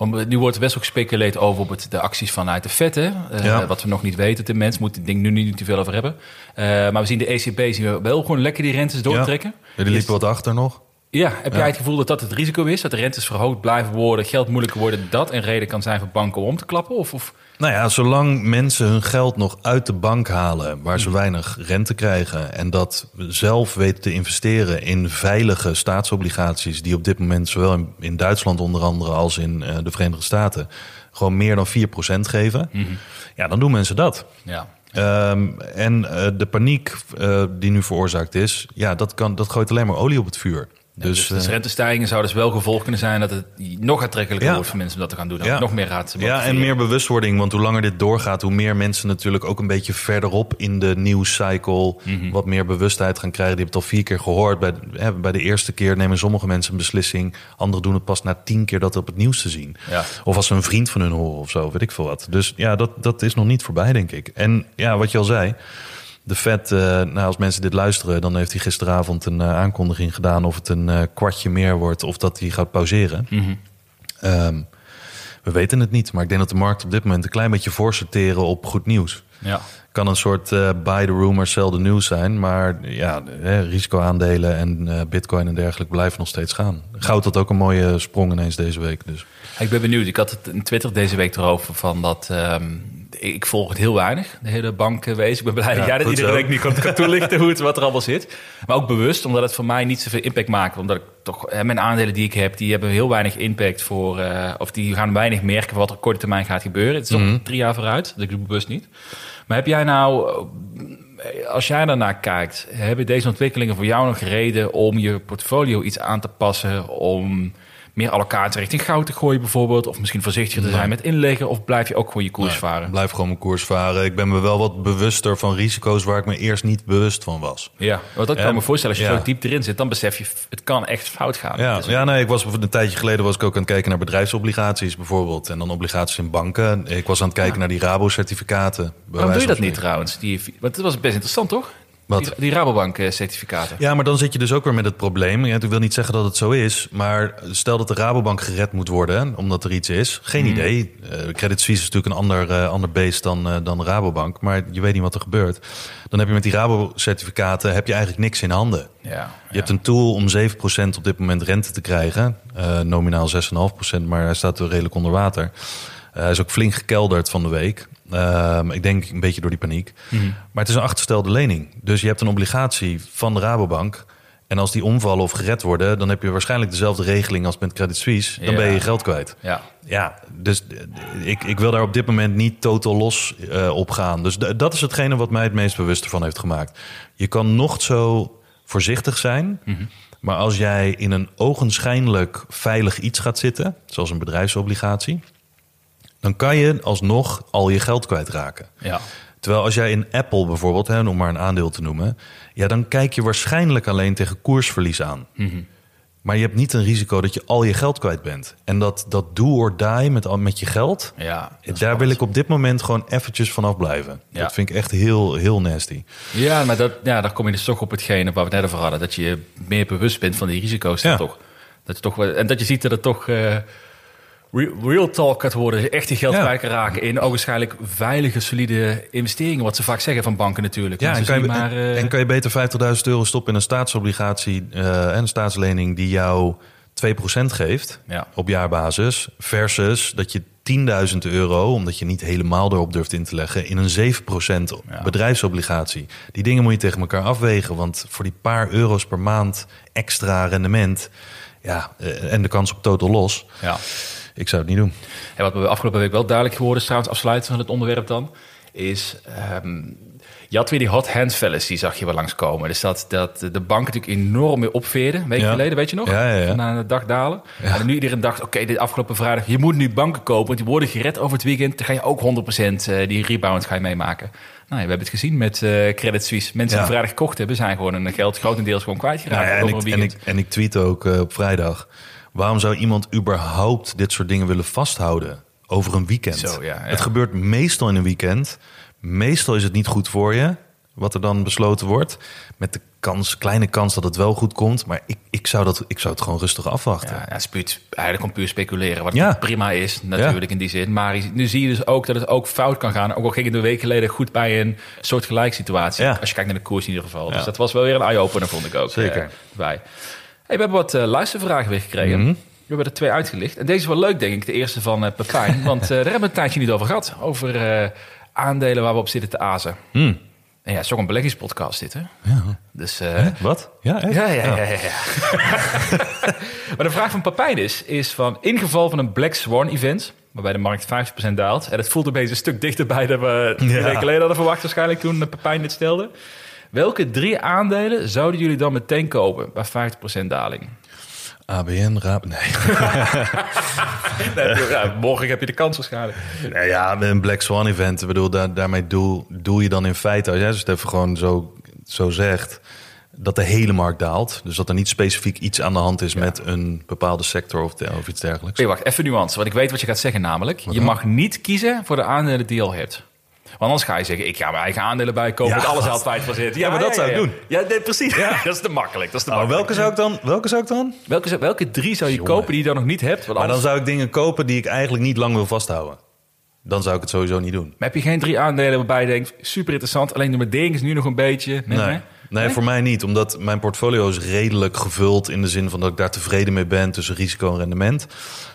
Nu wordt best ook gespeculeerd over bijvoorbeeld de acties vanuit de vet, hè? Eh, Ja. wat we nog niet weten. De mens moet ik denk nu niet te veel over hebben. Eh, maar we zien de ECB zien we wel gewoon lekker die rentes doortrekken. ja, die liepen wat achter nog. Ja, heb jij het gevoel dat dat het risico is? Dat de rentes verhoogd blijven worden, geld moeilijker worden, dat een reden kan zijn voor banken om om te klappen? Of, of Nou ja, zolang mensen hun geld nog uit de bank halen... waar ze weinig rente krijgen... en dat zelf weten te investeren in veilige staatsobligaties... die op dit moment zowel in, Duitsland onder andere als in eh, de Verenigde Staten... gewoon meer dan 4% geven... ja, dan doen mensen dat. ja, Ehm, en eh, de paniek eh, die nu veroorzaakt is, ja, dat, kan, dat gooit alleen maar olie op het vuur. Dus, Dus, dus eh, rentestijgingen zouden dus wel gevolg kunnen zijn dat het nog aantrekkelijker Ja. wordt voor mensen om dat te gaan doen. Dat Ja. nog meer gaat. ja, en meer bewustwording. Want hoe langer dit doorgaat, hoe meer mensen natuurlijk ook een beetje verderop in de nieuwscycle wat meer bewustheid gaan krijgen. Die hebben het al vier keer gehoord. Bij, de- hè, bij de eerste keer nemen sommige mensen een beslissing. Anderen doen het pas na tien keer dat op het nieuws te zien. Ja. Of als ze een vriend van hun horen of zo, weet ik veel wat. Dus ja, dat, dat is nog niet voorbij, denk ik. En ja, wat je al zei. De Fed, eh, nou, als mensen dit luisteren, dan heeft hij gisteravond een eh, aankondiging gedaan of het een eh, kwartje meer wordt of dat hij gaat pauzeren. Ehm, we weten het niet, maar ik denk dat de markt op dit moment een klein beetje voorsorteren op goed nieuws. Ja. Kan een soort eh, buy the rumor, sell the news zijn. Maar ja, hè, risicoaandelen en bitcoin en dergelijke blijven nog steeds gaan. Goud had ook een mooie sprong ineens deze week. Dus. Ik ben benieuwd. Ik had het in Twitter deze week erover van dat... ehm, ik volg het heel weinig, de hele bankwezen. Ik ben blij dat jij dat iedere week niet kan, toelichten hoe het, wat er allemaal zit. Maar ook bewust, omdat het voor mij niet zoveel impact maakt. Omdat ik toch, mijn aandelen die ik heb, die hebben heel weinig impact voor... eh, of die gaan weinig merken wat er op korte termijn gaat gebeuren. Het is toch drie jaar vooruit, dat ik doe bewust niet. Maar heb jij nou, als jij daarnaar kijkt, hebben deze ontwikkelingen voor jou nog reden om je portfolio iets aan te passen, om meer allocatie richting goud te gooien bijvoorbeeld? Of misschien voorzichtiger te zijn met inleggen? Of blijf je ook gewoon je koers varen? Blijf gewoon mijn koers varen. Ik ben me wel wat bewuster van risico's waar ik me eerst niet bewust van was. Ja, want dat kan En- me voorstellen. Als je ja. zo diep erin zit, dan besef je, het kan echt fout gaan. Ja, Dus- ja, nee, ik was een tijdje geleden was ik ook aan het kijken naar bedrijfsobligaties bijvoorbeeld. En dan obligaties in banken. Ik was aan het kijken naar die Rabo-certificaten. Waarom doe je dat niet trouwens? Die, want dat was best interessant, toch? Wat? Die, die Rabobank-certificaten. Ja, maar dan zit je dus ook weer met het probleem. Ja, ik wil niet zeggen dat het zo is, maar stel dat de Rabobank gered moet worden, omdat er iets is. Geen Mhm. idee. Eh, Credit Suisse is natuurlijk een ander, eh, ander beest dan, eh, dan Rabobank, maar je weet niet wat er gebeurt. Dan heb je met die Rabo-certificaten heb je eigenlijk niks in handen. Ja, Je hebt een tool om 7% op dit moment rente te krijgen. Eh, nominaal 6,5%, maar hij staat er redelijk onder water. Eh, hij is ook flink gekelderd van de week. Ehm, ik denk een beetje door die paniek. Mhm. Maar het is een achterstelde lening. Dus je hebt een obligatie van de Rabobank. En als die omvallen of gered worden, dan heb je waarschijnlijk dezelfde regeling als met Credit Suisse. Dan Ja. ben je je geld kwijt. ja. Ja, dus ik, ik wil daar op dit moment niet totaal los eh, op gaan. Dus dat is hetgene wat mij het meest bewust ervan heeft gemaakt. Je kan nog zo voorzichtig zijn, maar als jij in een ogenschijnlijk veilig iets gaat zitten, zoals een bedrijfsobligatie, dan kan je alsnog al je geld kwijtraken. ja. Terwijl als jij in Apple bijvoorbeeld, hè, om maar een aandeel te noemen, ja, dan kijk je waarschijnlijk alleen tegen koersverlies aan. Maar je hebt niet een risico dat je al je geld kwijt bent. En dat, dat do or die met, met je geld, ja daar wil ik op dit moment gewoon eventjes vanaf blijven. Ja. Dat vind ik echt heel, heel nasty. Ja, maar dat, ja, daar kom je dus toch op hetgene waar we het net over hadden. Dat je meer bewust bent van die risico's. Ja. Toch. Dat je toch, en dat je ziet dat het toch eh, real talk gaat worden. Echt je geld Ja. raken in waarschijnlijk veilige, solide investeringen. Wat ze vaak zeggen van banken natuurlijk. Ja, en Mensen kan, je, maar, eh, en kan je beter 50.000 euro stoppen in een staatsobligatie eh, en een staatslening die jou 2% geeft Ja. op jaarbasis. Versus dat je 10.000 euro, omdat je niet helemaal erop durft in te leggen, in een 7% Ja. bedrijfsobligatie. Die dingen moet je tegen elkaar afwegen. Want voor die paar euro's per maand extra rendement. Ja, eh, en de kans op totaal los. ja. Ik zou het niet doen. En wat me afgelopen week wel duidelijk geworden is, trouwens afsluiten van het onderwerp dan, is... ehm, je had weer die hot hand fellas, die zag je wel langskomen. Dus dat, dat de bank natuurlijk enorm weer opveerden. Een week Ja. geleden, weet je nog? Ja, ja, ja. Na de dag dalen. En nu iedereen dacht, oké, dit afgelopen vrijdag... je moet nu banken kopen, want die worden gered over het weekend. Dan ga je ook 100% eh, die rebound ga je meemaken. Nou, ja, we hebben het gezien met eh, Credit Suisse. Mensen die vrijdag gekocht hebben, zijn gewoon hun geld grotendeels gewoon kwijtgeraakt Nou ja, en, een ik, en ik tweet ook eh, op vrijdag. Waarom zou iemand überhaupt dit soort dingen willen vasthouden over een weekend? Zo, ja, ja. Het gebeurt meestal in een weekend. Meestal is het niet goed voor je, wat er dan besloten wordt. Met de kans, kleine kans dat het wel goed komt. Maar ik, ik, zou, dat, ik zou het gewoon rustig afwachten. Ja, ja, het is puur- eigenlijk om puur speculeren. Wat Ja. prima is, natuurlijk in die zin. Maar nu zie je dus ook dat het ook fout kan gaan. Ook al ging het een week geleden goed bij een soort situatie. Ja. Als je kijkt naar de koers in ieder geval. Dus dat was wel weer een eye-opener, vond ik ook. Zeker. eh, bij. Hey, we hebben wat eh, luistervragen weer gekregen. Mhm. We hebben er twee uitgelicht. En deze is wel leuk, denk ik. De eerste van eh Pepijn. want eh, daar hebben we een tijdje niet over gehad. Over aandelen waar we op zitten te azen. Hmm. En ja, het is ook een beleggingspodcast dit, hè? Ja. Dus... eh, Hè? Wat? Ja, echt? ja, ja, ja. ja, ja. maar de vraag van Papijn is, is van... in geval van een Black Swan event... waarbij de markt 50% daalt... en het voelt opeens een stuk dichterbij... dan we een week geleden hadden verwacht... waarschijnlijk toen Papijn dit stelde. Welke drie aandelen zouden jullie dan meteen kopen... bij 50% daling? ABN, Raab... Nee. Nee, ja, morgen heb je de kans waarschijnlijk. Nou ja, een Black Swan event. Ik bedoel, daar, daarmee doel, doel je dan in feite, als jij het even gewoon zo, zo zegt, dat de hele markt daalt. Dus dat er niet specifiek iets aan de hand is met een bepaalde sector of, of iets dergelijks. Oké, wacht, even nuance. Want ik weet wat je gaat zeggen namelijk. Je dan? mag niet kiezen voor de aandelen die je al hebt. Want anders ga je zeggen, ik ga mijn eigen aandelen bijkopen... Ja, met alles altijd van zitten. Ja, maar dat zou ik doen. Ja, nee, precies. dat is te makkelijk. Dat is te Nou, makkelijk. welke zou ik dan? Welke zou ik dan? Welke, welke drie zou je Jongen. kopen die je dan nog niet hebt? Want Maar dan zou ik dingen kopen die ik eigenlijk niet lang wil vasthouden. Dan zou ik het sowieso niet doen. Maar heb je geen drie aandelen waarbij je denkt, super interessant, alleen de waardering is nu nog een beetje... Nee, Nee, nee? voor mij niet. Omdat mijn portfolio is redelijk gevuld in de zin van dat ik daar tevreden mee ben tussen risico en rendement.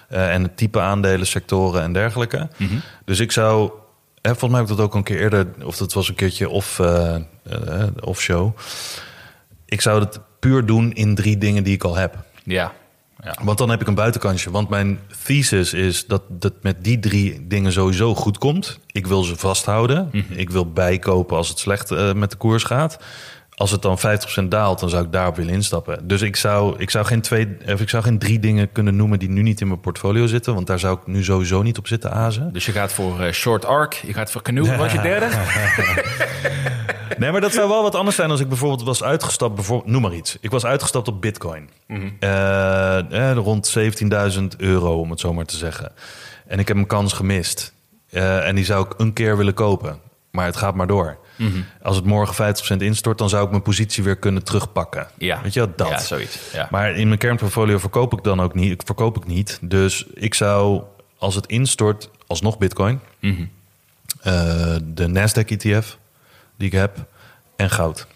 Eh, en het type aandelen, sectoren en dergelijke. Dus ik zou, volgens mij heb ik dat ook een keer eerder, of dat was een keertje off, eh, eh, off show. Ik zou het puur doen in drie dingen die ik al heb. Ja. ja. Want dan heb ik een buitenkansje. Want mijn thesis is dat het met die drie dingen sowieso goed komt. Ik wil ze vasthouden. Ik wil bijkopen als het slecht eh, met de koers gaat. Als het dan 50% daalt, dan zou ik daarop willen instappen. Dus ik zou, ik zou, geen, twee, of ik zou geen drie dingen kunnen noemen die nu niet in mijn portfolio zitten. Want daar zou ik nu sowieso niet op zitten azen. Dus je gaat voor eh, Short Arc, je gaat voor Canoe. Wat je derde? Nee, maar dat zou wel wat anders zijn als ik bijvoorbeeld was uitgestapt. Bijvoorbeeld, noem maar iets. Ik was uitgestapt op Bitcoin. Eh, eh, rond 17.000 euro, om het zo maar te zeggen. En ik heb een kans gemist. Eh, en die zou ik een keer willen kopen. Maar het gaat maar door. Als het morgen 50% instort, dan zou ik mijn positie weer kunnen terugpakken. Ja. Weet je wel, dat. Ja, zoiets. Ja. Maar in mijn kernportfolio verkoop ik dan ook niet. Ik verkoop ik niet. Dus ik zou, als het instort, alsnog Bitcoin. Eh, de Nasdaq ETF die ik heb. En goud.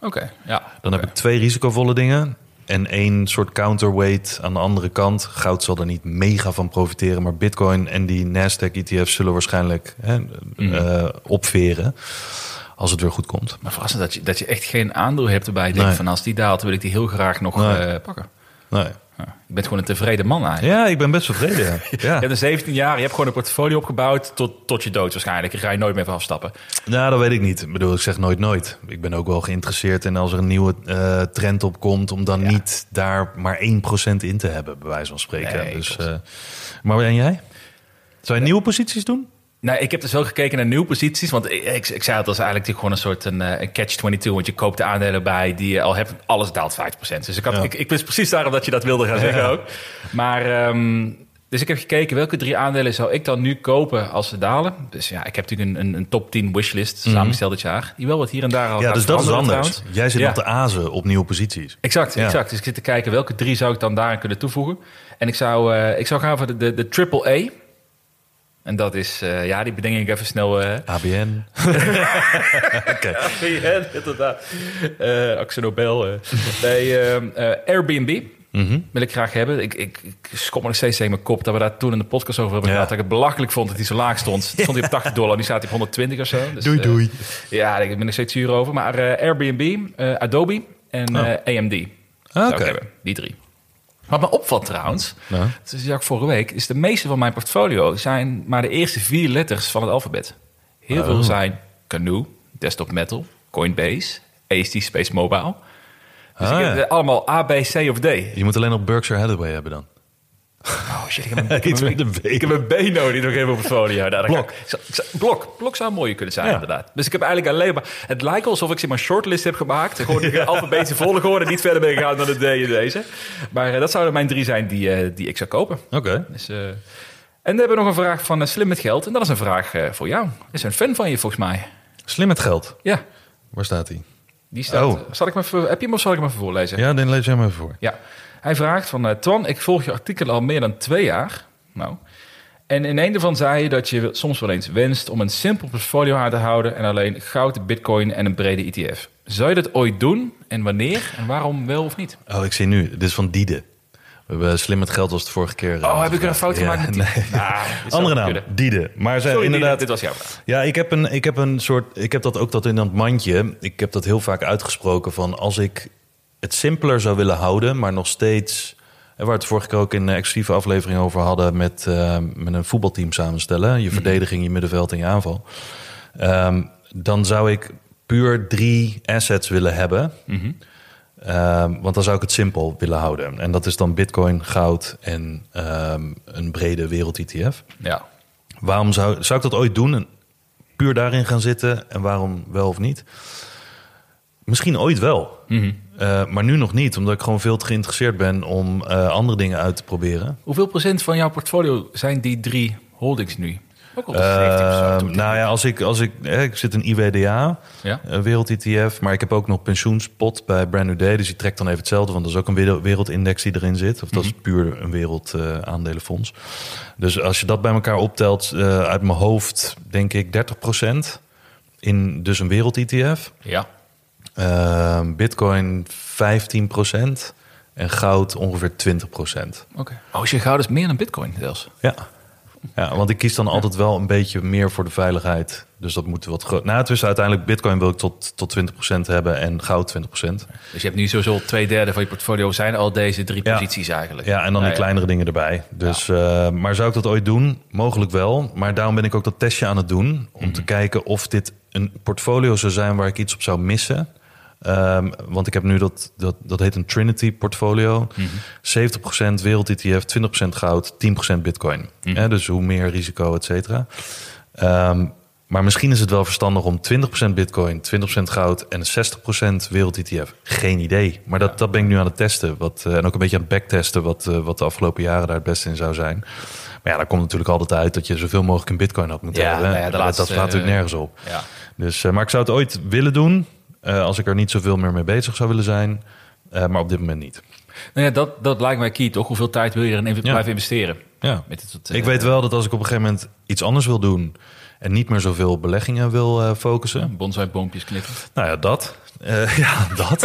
Oké, ja. Dan heb ik twee risicovolle dingen. En één soort counterweight aan de andere kant. Goud zal er niet mega van profiteren. Maar Bitcoin en die Nasdaq ETF zullen waarschijnlijk hè, eh, opveren. Als het weer goed komt. Maar verrassend dat je, dat je echt geen aandeel hebt erbij. Je denkt Nee. van als die daalt, wil ik die heel graag nog Nee. eh, pakken. Nee. Ja. Je bent gewoon een tevreden man eigenlijk. Ja, ik ben best tevreden. Ja. Je ja. hebt een 17 jaar, je hebt gewoon een portfolio opgebouwd tot, tot je dood waarschijnlijk. Je ga je nooit meer van afstappen. Nou, dat weet ik niet. Ik bedoel, ik zeg nooit nooit. Ik ben ook wel geïnteresseerd in als er een nieuwe eh, trend op komt... om dan Ja. niet daar maar 1% in te hebben, bij wijze van spreken. Nee, dus, eh, maar en jij? Zou je nieuwe posities doen? Nou, ik heb dus wel gekeken naar nieuwe posities. Want ik, ik, ik zei het, is eigenlijk gewoon een soort een, eh, een catch-22. Want je koopt de aandelen bij die je al hebt. Alles daalt 5%. Dus ik, had, Ja. ik, ik wist precies daarom dat je dat wilde gaan zeggen ook. Maar, ehm, dus ik heb gekeken welke drie aandelen zou ik dan nu kopen als ze dalen. Dus ja, ik heb natuurlijk een, een, een top 10 wishlist samengesteld dit jaar. Die wel wat hier en daar al Ja, dus dat is anders. trouwens. Jij zit Ja. te azen op nieuwe posities. Exact, Ja. exact. Dus ik zit te kijken welke drie zou ik dan daarin kunnen toevoegen. En ik zou, eh, ik zou gaan voor de, de, de triple A. En dat is, eh, ja, die bedenk ik even snel. eh ABN. Oké. ja, inderdaad. Eh Axel Nobel. eh, Airbnb Mhm. wil ik graag hebben. Ik, ik, ik schop me nog steeds tegen mijn kop dat we daar toen in de podcast over hebben Ja. gehad. Dat ik het belachelijk vond dat hij zo laag stond. Stond hij op 80 dollar, nu staat hij op 120 of zo. Dus, Doei, doei. ja, ik ben er steeds zuur over. Maar Airbnb, Adobe en Oh. AMD Oké. ik. Die drie. Wat me opvalt trouwens, Nou. dat is ook vorige week, is de meeste van mijn portfolio zijn maar de eerste vier letters van het alfabet. Heel Oh. veel zijn Canoe, Desktop Metal, Coinbase, AST Space Mobile. Dus Ah, ik heb ja. eh, allemaal A, B, C of D. Je moet alleen nog Berkshire Hathaway hebben dan. Oh shit, ik heb een, Iets een, met een B. ik heb een B nodig nog even op het portfolio. Nou, Blok. blok. Blok zou een mooie kunnen zijn, Ja. inderdaad. Dus ik heb eigenlijk alleen maar... Het lijkt alsof ik zeg maar shortlist heb gemaakt. Gewoon de alfabetische volgorde. Niet verder ben gegaan dan de D en deze. Maar eh, dat zouden mijn drie zijn die, eh, die ik zou kopen. Oké. Dus, eh, en dan hebben we nog een vraag van Slim met Geld. En dat is een vraag voor jou. Is een fan van je volgens mij. Slim met geld. Ja, Waar staat hij? die staat... Oh. Zal ik hem heb je hem of zal ik hem even voorlezen? Ja, dan lees jij maar even voor. Ja, hij vraagt van... eh, Twan, ik volg je artikel al meer dan twee jaar. Nou... En in een daarvan zei je dat je soms wel eens wenst om een simpel portfolio aan te houden en alleen goud, bitcoin en een brede ETF. Zou je dat ooit doen en wanneer en waarom wel of niet? Oh, ik zie nu. Dit is van Diede. We hebben Slim met geld was de vorige keer. Oh, eh, heb ik er een fout ja, gemaakt met nee. Zou Andere naam, kunnen. Diede. Maar Sorry, inderdaad, dit was jouw vraag. Ja, ik heb een, ik heb een soort. Ik heb dat ook dat in dat mandje. Ik heb dat heel vaak uitgesproken van als ik het simpeler zou willen houden, maar nog steeds. En waar we het vorige keer ook in een exclusieve aflevering over hadden met, eh, met een voetbalteam samenstellen. Je verdediging, je middenveld en je aanval. Ehm, dan zou ik puur drie assets willen hebben. Ehm, want dan zou ik het simpel willen houden. En dat is dan bitcoin, goud en ehm, een brede wereld-ETF. Ja. Waarom zou, zou ik dat ooit doen? En puur daarin gaan zitten en waarom wel of niet? Misschien ooit wel. Eh, maar nu nog niet, omdat ik gewoon veel te geïnteresseerd ben om eh, andere dingen uit te proberen. Hoeveel procent van jouw portfolio zijn die drie holdings nu? Ook al 70% toen. nou ja, als ik, als ik, ik zit in IWDA, Ja? eh, wereld-ETF, maar ik heb ook nog pensioenspot bij Brand New Day. Dus die trekt dan even hetzelfde, want dat is ook een wereld- wereldindex die erin zit. Of dat is puur een wereldaandelenfonds. dus als je dat bij elkaar optelt, uit mijn hoofd denk ik 30% in dus een wereld-ETF. Ja. Ehm, Bitcoin 15% en goud ongeveer 20%. Oké. Oh, als je goud is meer dan bitcoin zelfs. Ja. ja, want ik kies dan altijd wel een beetje meer voor de veiligheid. Dus dat moet wat groot. Nou, het is uiteindelijk Bitcoin wil ik tot, tot 20% hebben en goud 20%. Dus je hebt nu sowieso twee derde van je portfolio zijn al deze drie Ja. posities eigenlijk. Ja, en dan die Ja, kleinere dingen erbij. Dus, eh, maar zou ik dat ooit doen? Mogelijk wel. Maar daarom ben ik ook dat testje aan het doen. Om te kijken of dit een portfolio zou zijn waar ik iets op zou missen. Ehm, want ik heb nu dat, dat, dat heet een Trinity portfolio. 70% wereld ETF, 20% goud, 10% bitcoin. Hè, dus hoe meer risico, et cetera. Ehm, maar misschien is het wel verstandig om 20% bitcoin, 20% goud en 60% wereld ETF. Geen idee. Maar dat, dat ben ik nu aan het testen. Wat, eh, en ook een beetje aan het backtesten wat, eh, wat de afgelopen jaren daar het beste in zou zijn. Maar ja, daar komt natuurlijk altijd uit dat je zoveel mogelijk in bitcoin had moeten Ja, hebben. nou ja, dat, slaat natuurlijk eh, nergens op. Ja. Dus, maar ik zou het ooit willen doen. Eh, als ik er niet zoveel meer mee bezig zou willen zijn. Eh, maar op dit moment niet. Nou ja, dat, dat lijkt mij key, toch? Hoeveel tijd wil je erin Ja. blijven investeren? Ja. Met dit soort, eh, Ik weet wel dat als ik op een gegeven moment iets anders wil doen. en niet meer zoveel beleggingen wil focussen. Ja, bonsai-boompjes knippen. Nou ja, dat. Ja, dat.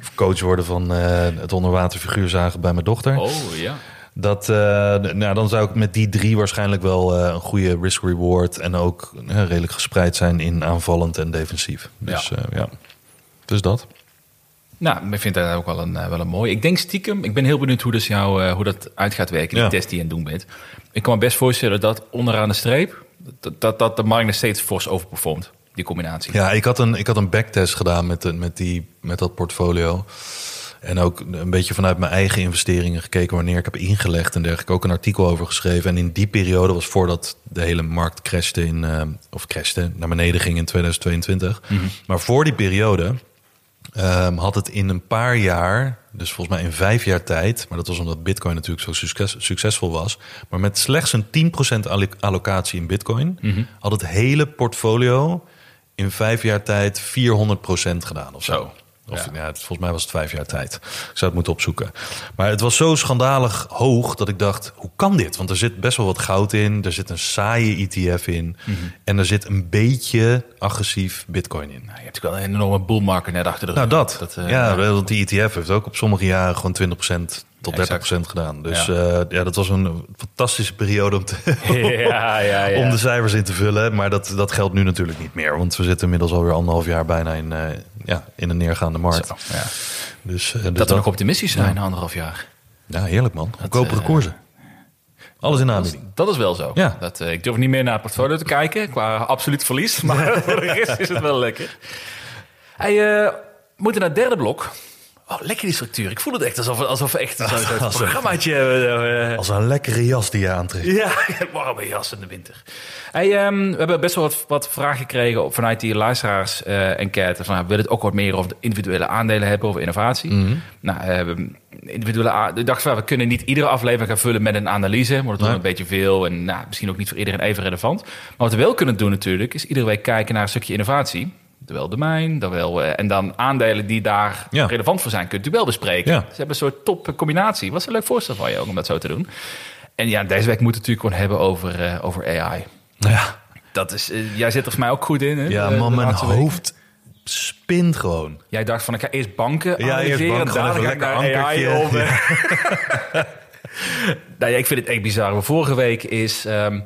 Of coach worden van het onderwaterfiguur zagen bij mijn dochter. Oh, ja. Dat, eh, nou, dan zou ik met die drie waarschijnlijk wel eh, een goede risk-reward... en ook eh, redelijk gespreid zijn in aanvallend en defensief. Dus Ja. ja, ja. Dus dat. Nou, ik vind dat ook wel een, eh, wel een mooi. Ik denk stiekem, ik ben heel benieuwd hoe, dus jou, eh, hoe dat uit gaat werken, die Ja. test die je aan het doen bent. Ik kan me best voorstellen dat onderaan de streep, dat, dat, dat de markt nog steeds fors overperformt, die combinatie. Ja, ik had een, ik had een backtest gedaan met, met, die, met dat portfolio. En ook een beetje vanuit mijn eigen investeringen gekeken wanneer ik heb ingelegd en dergelijke. Ook een artikel over geschreven. En in die periode was voordat de hele markt crashte in, eh, of crashte, naar beneden ging in 2022. Maar voor die periode ehm, had het in een paar jaar, dus volgens mij in vijf jaar tijd, maar dat was omdat Bitcoin natuurlijk zo succes, succesvol was, maar met slechts een 10% allo- allocatie in Bitcoin, had het hele portfolio in vijf jaar tijd 400% gedaan of zo. Of, Ja. ja. het- volgens mij was het vijf jaar tijd. Ik zou het moeten opzoeken. Maar het was zo schandalig hoog dat ik dacht: hoe kan dit? Want er zit best wel wat goud in. Er zit een saaie ETF in. Mhm. En er zit een beetje agressief Bitcoin in. Nou, je hebt natuurlijk wel een enorme bullmarket net achter de Nou, rug. dat. eh, ja, want die ETF heeft ook op sommige jaren gewoon 20% tot Ja, 30% gedaan. Dus Ja. ja. ja, dat was een fantastische periode om, te, ja, ja, ja. om de cijfers in te vullen. Maar dat, dat geldt nu natuurlijk niet meer. Want we zitten inmiddels alweer anderhalf jaar bijna in, eh, ja, in een neergaande markt. Zo, ja. Dus, eh, dus Dat we nog optimistisch zijn, anderhalf jaar. Ja, heerlijk man. Goedkopere eh, koersen. Alles in aanbieding. dat is wel zo. Ja. Dat, eh, ik durf niet meer naar het portfolio te kijken qua absoluut verlies. Maar voor de rest is het wel lekker. Hey, eh, we moeten naar het derde blok. Oh, lekker die structuur. Ik voel het echt alsof, alsof we echt zo'n Alsof- programmaatje... eh, eh, Als een lekkere jas die je aantrekt. ja, warme jas in de winter. Hey, ehm, we hebben best wel wat, wat vragen gekregen op- vanuit die luisteraars eh enquête. Van, nou, we willen het ook wat meer over de individuele aandelen hebben, over innovatie. Nou, eh, individuele ik dacht van, we kunnen niet iedere aflevering gaan vullen met een analyse. Want het wordt Nee. een beetje veel en nou, misschien ook niet voor iedereen even relevant. Maar wat we wel kunnen doen natuurlijk, is iedere week kijken naar een stukje innovatie. Terwijl domein, terwijl, eh, en dan aandelen die daar Ja. relevant voor zijn, kunt u wel bespreken. Ja. Ze hebben een soort top combinatie. Was een leuk voorstel van je ook om dat zo te doen. En ja, deze week moeten we het natuurlijk gewoon hebben over, eh, over AI. Ja, Dat is, eh, jij zit er voor mij ook goed in. Hè? ja De- man, de mijn hoofd spint gewoon. Jij dacht van, ik ga eerst banken Ja, eerst banken, even ga ik naar AI over. nou ja, ik vind het echt bizar. Maar Vorige week is ehm, eh,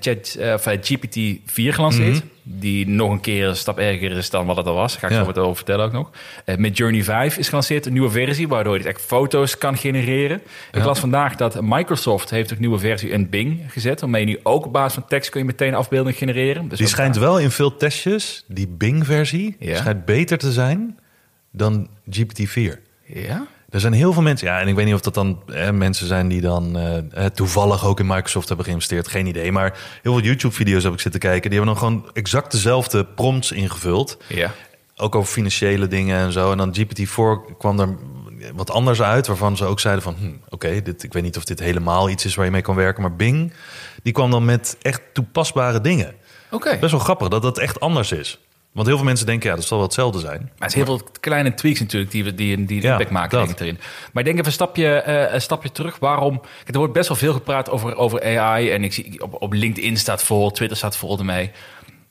Chat, eh, of, eh, GPT-4 gelanceerd. Die nog een keer een stap erger is dan wat het al was. Daar ga ik Ja. zo wat over vertellen ook nog. Eh met Journey 5 is gelanceerd, een nieuwe versie... waardoor je echt foto's kan genereren. Ik las vandaag dat Microsoft heeft een nieuwe versie in Bing gezet... waarmee je nu ook op basis van tekst kun je meteen afbeeldingen genereren. Dus Die schijnt wel in veel testjes, die Bing-versie, Ja. schijnt beter te zijn dan GPT-4. Ja? Er zijn heel veel mensen, ja, en ik weet niet of dat dan eh, mensen zijn die dan eh, eh, toevallig ook in Microsoft hebben geïnvesteerd, geen idee. Maar heel veel YouTube-video's heb ik zitten kijken, die hebben dan gewoon exact dezelfde prompts ingevuld. Ja. Ook over financiële dingen en zo. En dan GPT-4 kwam er wat anders uit, waarvan ze ook zeiden van, hm, oké, dit ik weet niet of dit helemaal iets is waar je mee kan werken. Maar Bing, die kwam dan met echt toepasbare dingen. Oké. Best wel grappig dat dat echt anders is. Want heel veel mensen denken, ja, dat zal wel hetzelfde zijn. Maar het is heel veel kleine tweaks natuurlijk die, die, die Ja, impact maken dat. denk ik, erin. Maar ik denk even een stapje, eh, een stapje terug. Waarom? Er wordt best wel veel gepraat over, over AI. En ik zie op, op LinkedIn staat vol, Twitter staat vol ermee.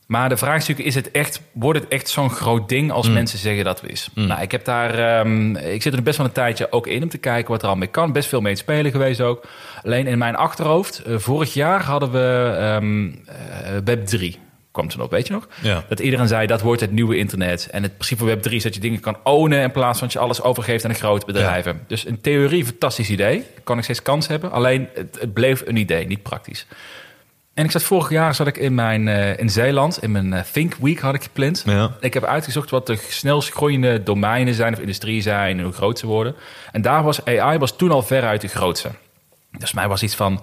Maar de vraag is natuurlijk, is het echt, wordt het echt zo'n groot ding als mensen zeggen dat het is? Nou, ik heb daar, ehm, ik zit er best wel een tijdje ook in om te kijken wat er al mee kan. Best veel mee te spelen geweest ook. Alleen in mijn achterhoofd, eh, vorig jaar hadden we ehm eh, Web 3. Kwam toen op, weet je nog? Ja. Dat iedereen zei, dat wordt het nieuwe internet. En het principe van Web3 is dat je dingen kan ownen... in plaats van dat je alles overgeeft aan de grote bedrijven. Dus in theorie fantastisch idee. Kan ik steeds kans hebben. Alleen, het, het bleef een idee, niet praktisch. En ik zat vorig jaar zat ik in, mijn, eh, in Zeeland, in mijn eh, Think Week had ik gepland. Ja. Ik heb uitgezocht wat de snelst groeiende domeinen zijn of industrie zijn en hoe groot ze worden. En daar was AI was toen al veruit de grootste. Dus mij was iets van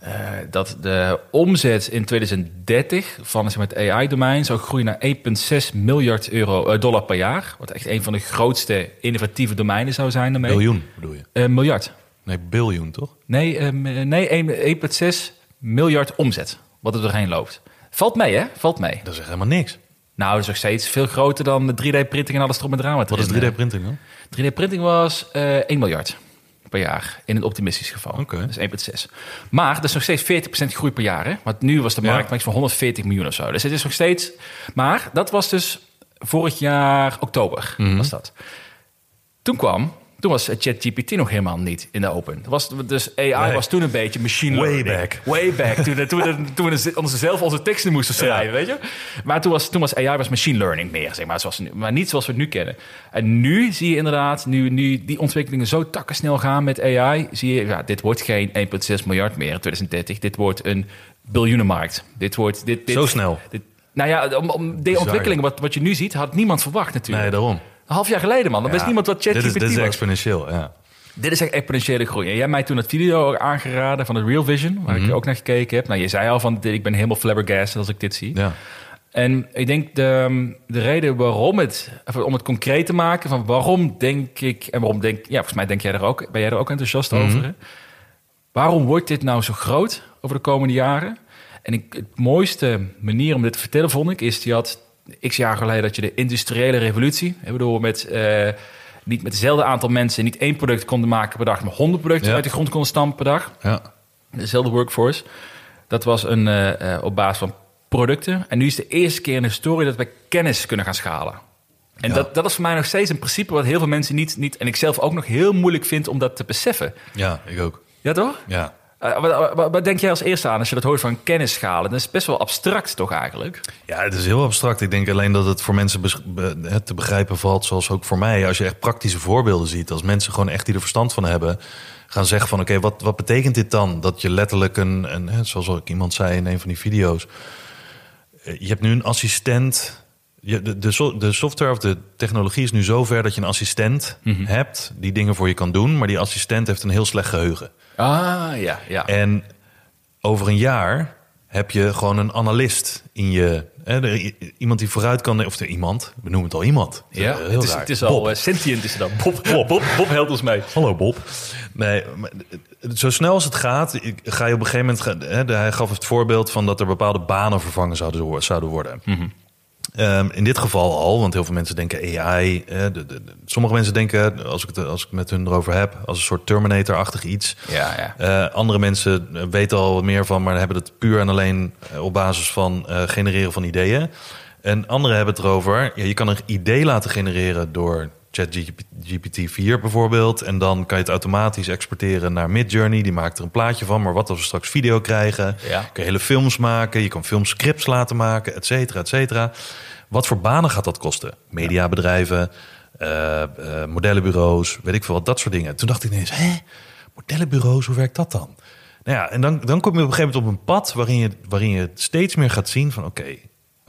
eh, dat de omzet in 2030 van zeg maar, het AI-domein zou groeien naar 1,6 miljard euro, eh, dollar per jaar. Wat echt een van de grootste innovatieve domeinen zou zijn daarmee. Biljoen bedoel je? Eh, miljard. Nee, biljoen toch? Nee, nee 1,6 miljard omzet. Wat er doorheen loopt. Valt mee, hè? Valt mee. Dat is echt helemaal niks. Nou, dat is nog steeds veel groter dan de 3D-printing en alles erop met drama. Wat is 3D-printing dan? 3D-printing was eh 1 miljard per jaar. In een optimistisch geval. Dus 1,6. Maar dat is nog steeds 40% groei per jaar. Hè? Want nu was de Ja. markt van 140 miljoen of zo. Dus het is nog steeds... Maar dat was dus vorig jaar oktober. Mhm. Was dat. Toen kwam... Toen was ChatGPT nog helemaal niet in de open. Was, dus AI Nee. was toen een beetje machine Way learning. back. Way back. Toen, toen, we, toen we onze, zelf onze teksten moesten schrijven, weet je. Maar toen was, toen was AI was machine learning meer, zeg maar. Zoals, nu- maar niet zoals we het nu kennen. En nu zie je inderdaad, nu, nu die ontwikkelingen zo takkensnel gaan met AI... zie je, ja, dit wordt geen 1,6 miljard meer in 2030. Dit wordt een biljoenenmarkt. Dit wordt... Dit, dit, Zo snel. Dit, nou ja, om, om ontwikkelingen wat, wat je nu ziet, had niemand verwacht natuurlijk. Nee, daarom. Een half jaar geleden, man. Dan wist niemand wat ChatGPT is, dit is was. exponentieel, ja. Dit is echt exponentiële groei. En jij hebt mij toen het video aangeraden van het Real Vision, waar Mhm. ik ook naar gekeken heb. Nou, je zei al van, ik ben helemaal flabbergasted als ik dit zie. ja. En ik denk de, de reden waarom het, om het concreet te maken, van waarom denk ik, en waarom denk, ja, volgens mij denk jij er ook, ben jij er ook enthousiast Mhm. over. Hè? Waarom wordt dit nou zo groot over de komende jaren? En ik, het mooiste manier om dit te vertellen, vond ik, is die had x jaar geleden dat je de industriële revolutie, ik bedoel, met eh, niet met hetzelfde aantal mensen niet één product konden maken per dag, maar honderd producten Ja. uit de grond konden stampen per dag ja. dezelfde workforce. Dat was een, eh, op basis van producten. En nu is de eerste keer in de historie dat we kennis kunnen gaan schalen. En Ja. dat, dat is voor mij nog steeds een principe wat heel veel mensen niet, niet... en ik zelf ook nog heel moeilijk vind om dat te beseffen. Ja, ik ook. Ja, toch? Ja. Eh, wat, wat- wat denk jij als eerste aan als je dat hoort van kennis schalen? Dat is best wel abstract toch eigenlijk? Ja, het is heel abstract. Ik denk alleen dat het voor mensen be- te begrijpen valt, zoals ook voor mij. Als je echt praktische voorbeelden ziet, als mensen gewoon echt die er verstand van hebben, gaan zeggen van oké, wat, wat betekent dit dan? Dat je letterlijk een, een, hè, zoals ook iemand zei in een van die video's, eh, je hebt nu een assistent. Je, de, de, so- de software of de technologie is nu zover dat je een assistent hebt die dingen voor je kan doen, maar die assistent heeft een heel slecht geheugen. Ah, ja, ja. En over een jaar heb je gewoon een analist in je. Hè, er- iemand die vooruit kan. Of er iemand, we noemen het al iemand. ja. Heel Het, is, raar. het is al eh, sentient is het dan. Bob, Bob, Bob, Bob helpt ons mee. Hallo Bob. Nee, maar zo snel als het gaat, ga je op een gegeven moment. Hè, hij gaf het voorbeeld van dat er bepaalde banen vervangen zouden, zouden worden. Ehm, in dit geval al, want heel veel mensen denken AI. de, de- de- sommige mensen denken, als ik, het, als ik met hun erover heb, als een soort Terminator-achtig iets. Ja, ja. Eh, andere mensen eh, weten al wat meer van, maar hebben het puur en alleen eh, op basis van genereren van ideeën. En anderen hebben het erover, ja, je kan een idee laten genereren door ChatGPT 4 bijvoorbeeld. En dan kan je het automatisch exporteren naar Midjourney. Die maakt er een plaatje van. Maar wat als we straks video krijgen? Ja. Kun je hele films maken. Je kan filmscripts laten maken, et cetera, et cetera. Wat voor banen gaat dat kosten? Mediabedrijven, eh, eh, modellenbureaus, weet ik veel wat, dat soort dingen. Toen dacht ik ineens, hè? Modellenbureaus, hoe werkt dat dan? Nou ja, en dan, dan kom je op een gegeven moment op een pad waarin je, waarin je steeds meer gaat zien van oké,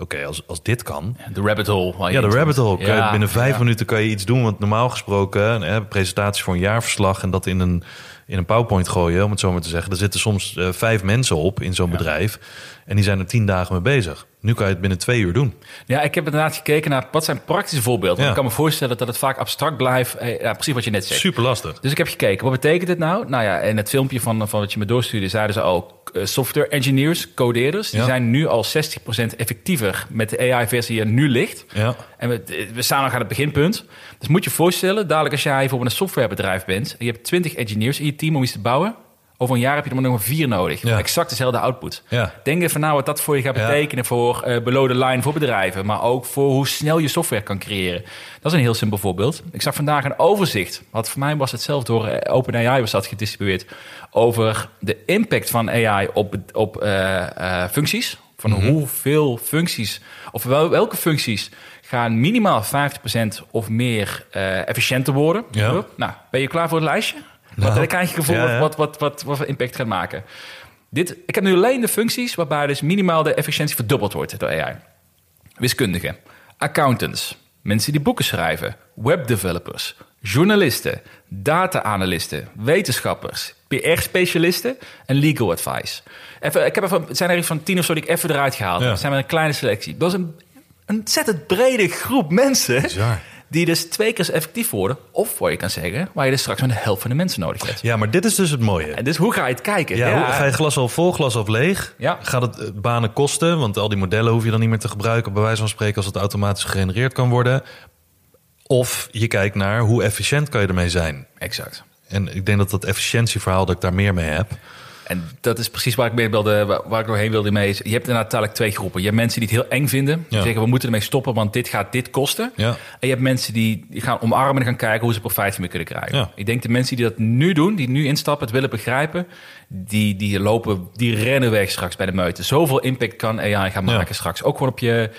oké, als, als dit kan, De rabbit hole. ja, de rabbit hole. Ja, binnen vijf ja. minuten kan je iets doen. Want normaal gesproken, hè, een presentatie voor een jaarverslag... en dat in een, in een PowerPoint gooien, om het zo maar te zeggen. Er zitten soms eh, vijf mensen op in zo'n bedrijf. En die zijn er tien dagen mee bezig. Nu kan je het binnen twee uur doen. Ja, ik heb inderdaad gekeken naar wat zijn praktische voorbeelden. Ja. ik kan me voorstellen dat het vaak abstract blijft. Eh, Ja, precies wat je net zegt. Super lastig. Dus ik heb gekeken, wat betekent dit nou? Nou ja, in het filmpje van, van wat je me doorstuurde, zeiden ze ook eh, software engineers, codeerders, die Ja. zijn nu al 60% effectiever met de AI-versie die er nu ligt. Ja. En we, we staan nog aan het beginpunt. Dus moet je je voorstellen, dadelijk als jij bijvoorbeeld een softwarebedrijf bent en je hebt 20 engineers in je team om iets te bouwen, over een jaar heb je er maar nog maar vier nodig. Ja. Exact dezelfde output. Ja. Denk even na wat dat voor je gaat betekenen voor eh below the line voor bedrijven, maar ook voor hoe snel je software kan creëren. Dat is een heel simpel voorbeeld. Ik zag vandaag een overzicht, wat voor mij was het zelf door eh, OpenAI was dat gedistribueerd, over de impact van AI op, op eh, functies. Van hoeveel functies, of wel, welke functies gaan minimaal 50% of meer efficiënter worden. Ja. Nou, ben je klaar voor het lijstje? Nou, dan krijg je gevoel ja, ja. Wat, wat, wat, wat voor impact gaat maken. Dit, ik heb nu alleen de functies waarbij dus minimaal de efficiëntie verdubbeld wordt door AI. Wiskundigen, accountants, mensen die boeken schrijven, webdevelopers, journalisten, data-analysten, wetenschappers, PR-specialisten en legal advice. Even, ik heb even, het zijn er iets van tien of zo die ik even eruit gehaald. Ja. Dat zijn maar een kleine selectie. Dat is een, een ontzettend brede groep mensen Bizar. Die dus twee keer zo effectief worden. Of wat je kan zeggen, waar je dus straks maar de helft van de mensen nodig hebt. Ja, maar dit is dus het mooie. En dus hoe ga je het kijken? Ja, Hoe, ga je glas al vol, glas al leeg? Ja. Gaat het eh, banen kosten? Want al die modellen hoef je dan niet meer te gebruiken, bij wijze van spreken, als het automatisch gegenereerd kan worden. Of je kijkt naar hoe efficiënt kan je ermee zijn. Exact. En ik denk dat dat efficiëntieverhaal dat ik daar meer mee heb. En dat is precies waar ik mee wilde, waar- ik doorheen wilde mee. is- Je hebt inderdaad uiteindelijk twee groepen. Je hebt mensen die het heel eng vinden. Die Ja. zeggen, we moeten ermee stoppen, want dit gaat dit kosten. Ja. En je hebt mensen die, gaan omarmen en gaan kijken hoe ze profijt van kunnen krijgen. Ja. Ik denk de mensen die dat nu doen, die nu instappen, het willen begrijpen, die, die lopen, die rennen weg straks bij de meute. Zoveel impact kan AI gaan maken straks. Ook gewoon op je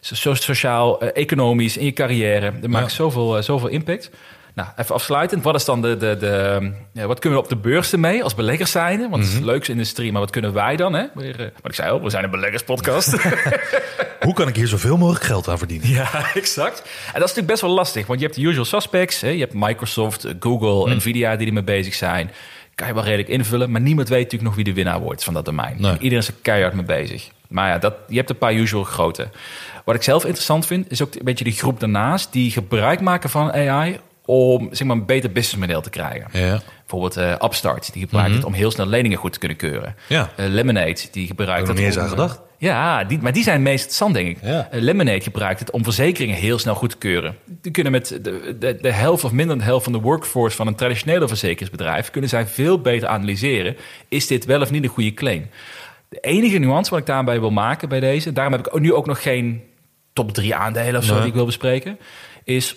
so- sociaal, eh, economisch, in je carrière. Dat maakt zoveel, eh, zoveel impact. Nou, even afsluitend. Wat is dan de, de, de ja, wat kunnen we op de beurs ermee als beleggers zijn? Want Mhm. het is leuk industrie, maar wat kunnen wij dan? Hè? Weer, eh, wat ik zei al, we zijn een beleggerspodcast. Hoe kan ik hier zoveel mogelijk geld aan verdienen? Ja, exact. En dat is natuurlijk best wel lastig, want je hebt de usual suspects. Hè? Je hebt Microsoft, eh, Google, Nvidia die ermee bezig zijn. Kan je wel redelijk invullen, maar niemand weet natuurlijk nog wie de winnaar wordt van dat domein. Nee. Iedereen is er keihard mee bezig. Maar ja, dat, je hebt een paar usual grote. Wat ik zelf interessant vind, is ook een beetje die groep daarnaast... die gebruik maken van AI om zeg maar, een beter businessmodel te krijgen. Ja. Bijvoorbeeld eh, Upstart, die gebruikt het om heel snel leningen goed te kunnen keuren. Ja. Eh, Lemonade, die gebruikt het om, aan gedacht. Ja, die, maar die zijn meest interessant, denk ik. Ja. Eh, Lemonade gebruikt het om verzekeringen heel snel goed te keuren. Die kunnen met de, de, de helft of minder dan de helft van de workforce van een traditionele verzekeringsbedrijf... kunnen zij veel beter analyseren, is dit wel of niet een goede claim? De enige nuance wat ik daarbij wil maken bij deze... daarom heb ik nu ook nog geen top drie aandelen of zo Nee. die ik wil bespreken... is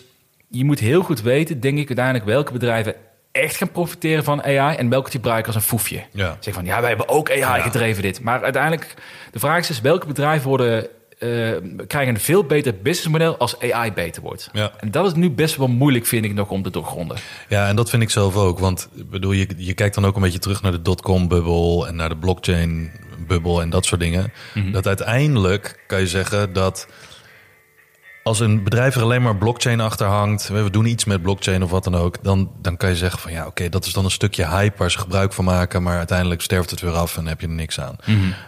je moet heel goed weten, denk ik, uiteindelijk welke bedrijven echt gaan profiteren van AI en welke die gebruiken als een foefje. Ja. Zeg van, ja, wij hebben ook AI gedreven dit. Maar uiteindelijk, de vraag is dus, welke bedrijven worden, eh, krijgen een veel beter businessmodel als AI beter wordt? Ja. En dat is nu best wel moeilijk, vind ik, nog om te doorgronden. Ja, en dat vind ik zelf ook. Want bedoel, je, je kijkt dan ook een beetje terug naar de dotcom-bubbel en naar de blockchain-bubbel en dat soort dingen. Dat uiteindelijk kan je zeggen dat als een bedrijf er alleen maar blockchain achter hangt, we doen iets met blockchain of wat dan ook, dan, dan kan je zeggen van ja, oké, dat is dan een stukje hype waar ze gebruik van maken, maar uiteindelijk sterft het weer af en heb je er niks aan.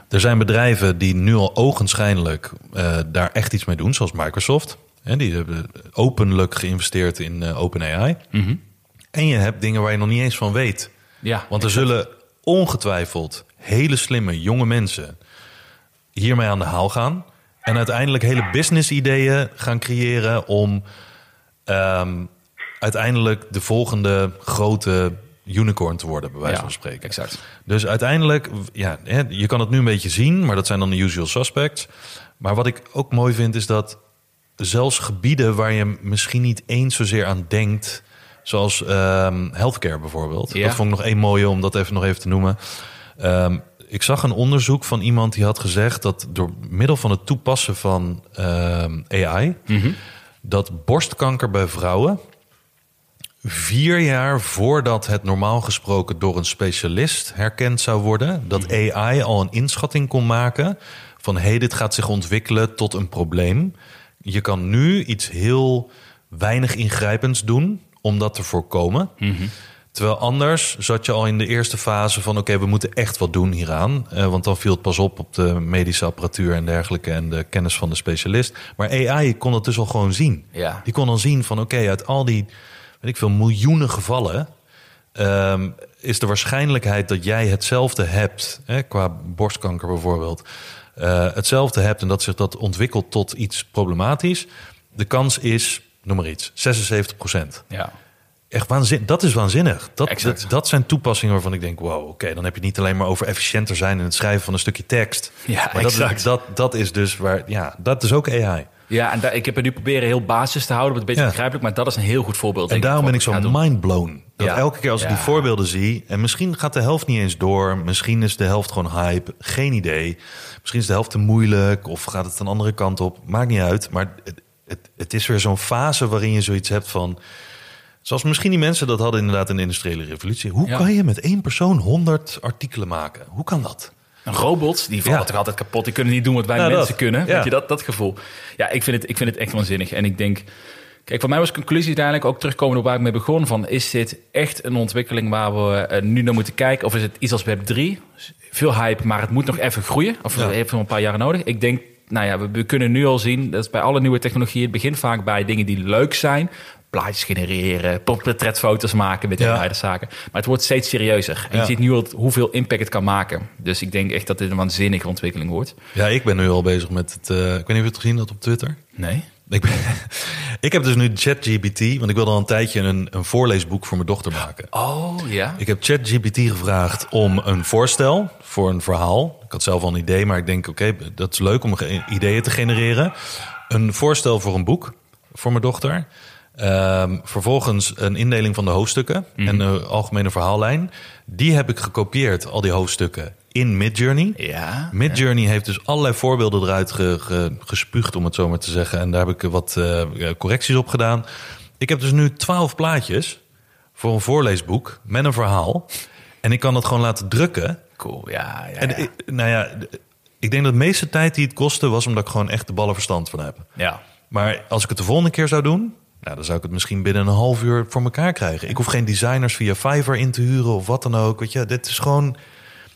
Er zijn bedrijven die nu al ogenschijnlijk eh, daar echt iets mee doen, zoals Microsoft. Hè, die hebben openlijk geïnvesteerd in eh, OpenAI. En je hebt dingen waar je nog niet eens van weet. Ja, Want er zullen ongetwijfeld hele slimme jonge mensen hiermee aan de haal gaan. En uiteindelijk hele business ideeën gaan creëren om ehm, uiteindelijk de volgende grote unicorn te worden, bij wijze Ja, van spreken. exact. Dus uiteindelijk, ja, je kan het nu een beetje zien, maar dat zijn dan de usual suspects. Maar wat ik ook mooi vind, is dat zelfs gebieden waar je misschien niet eens zozeer aan denkt, zoals ehm, healthcare bijvoorbeeld. Ja. Dat vond ik nog één mooie om dat even nog even te noemen. Ehm, ik zag een onderzoek van iemand die had gezegd dat door middel van het toepassen van ehm, AI, dat borstkanker bij vrouwen vier jaar voordat het normaal gesproken door een specialist herkend zou worden, dat AI al een inschatting kon maken van hé, hey, dit gaat zich ontwikkelen tot een probleem. Je kan nu iets heel weinig ingrijpends doen om dat te voorkomen. Terwijl anders zat je al in de eerste fase van... oké, we moeten echt wat doen hieraan. Eh, want dan viel het pas op op de medische apparatuur en dergelijke... en de kennis van de specialist. Maar AI kon het dus al gewoon zien. Ja. Die kon dan zien van oké, uit al die, weet ik veel, miljoenen gevallen... ehm, is de waarschijnlijkheid dat jij hetzelfde hebt... Hè, qua borstkanker bijvoorbeeld... eh, hetzelfde hebt en dat zich dat ontwikkelt tot iets problematisch... de kans is, noem maar iets, 76 procent. Ja. Echt waanzin, dat is waanzinnig. Dat, dat, dat zijn toepassingen waarvan ik denk: wow, oké, dan heb je het niet alleen maar over efficiënter zijn in het schrijven van een stukje tekst. Ja, maar dat is, exact. dat, dat is dus waar, ja, dat is ook AI. Ja, en daar, ik heb er nu proberen heel basis te houden, wat een beetje Ja. begrijpelijk, maar dat is een heel goed voorbeeld. En daarom ben ik zo mindblown. Dat Ja. elke keer als ik die voorbeelden zie, en misschien gaat de helft niet eens door, misschien is de helft gewoon hype, geen idee. Misschien is de helft te moeilijk of gaat het een andere kant op, maakt niet uit. Maar het, het, het is weer zo'n fase waarin je zoiets hebt van, Zoals misschien die mensen dat hadden inderdaad in de industriële revolutie. Hoe Ja. kan je met één persoon 100 artikelen maken? Hoe kan dat? Robots, die vallen Ja. toch altijd kapot. Die kunnen niet doen wat wij mensen dat. kunnen. Ja. Weet je, dat, dat gevoel. Ja, ik vind, het, ik vind het echt waanzinnig. En ik denk... Kijk, voor mij was de conclusie uiteindelijk ook terugkomen op waar ik mee begon. Van, is dit echt een ontwikkeling waar we eh, nu naar moeten kijken? Of is het iets als Web 3? Veel hype, maar het moet nog even groeien. Of Ja. heeft nog een paar jaren nodig. Ik denk, nou ja, we, we kunnen nu al zien... dat bij alle nieuwe technologieën... het begint vaak bij dingen die leuk zijn. Plaatjes genereren, portretfoto's maken met Ja. allerlei zaken. Maar het wordt steeds serieuzer. En Ja. je ziet nu al hoeveel impact het kan maken. Dus ik denk echt dat dit een waanzinnige ontwikkeling wordt. Ja, ik ben nu al bezig met het. eh, ik weet niet of je het gezien had op Twitter. Nee? Ik, heb dus nu ChatGPT, want ik wilde al een tijdje een, een voorleesboek voor mijn dochter maken. Oh, ja. Ik heb ChatGPT gevraagd om een voorstel voor een verhaal. Ik had zelf al een idee, maar ik denk, oké, dat is leuk om ideeën te genereren. Een voorstel voor een boek voor mijn dochter. Ehm, vervolgens een indeling van de hoofdstukken en de algemene verhaallijn. Die heb ik gekopieerd, al die hoofdstukken, in Midjourney. Ja. Midjourney heeft dus allerlei voorbeelden eruit ge- ge- gespuugd, om het zo maar te zeggen. En daar heb ik wat eh, correcties op gedaan. Ik heb dus nu twaalf plaatjes voor een voorleesboek met een verhaal. En ik kan dat gewoon laten drukken. Cool, ja. ja, En ja. ik, nou ja, ik denk dat de meeste tijd die het kostte was omdat ik gewoon echt de ballen verstand van heb. ja. Maar als ik het de volgende keer zou doen, nou, dan zou ik het misschien binnen een half uur voor elkaar krijgen. Ik hoef geen designers via Fiverr in te huren of wat dan ook. Weet je, dit is gewoon.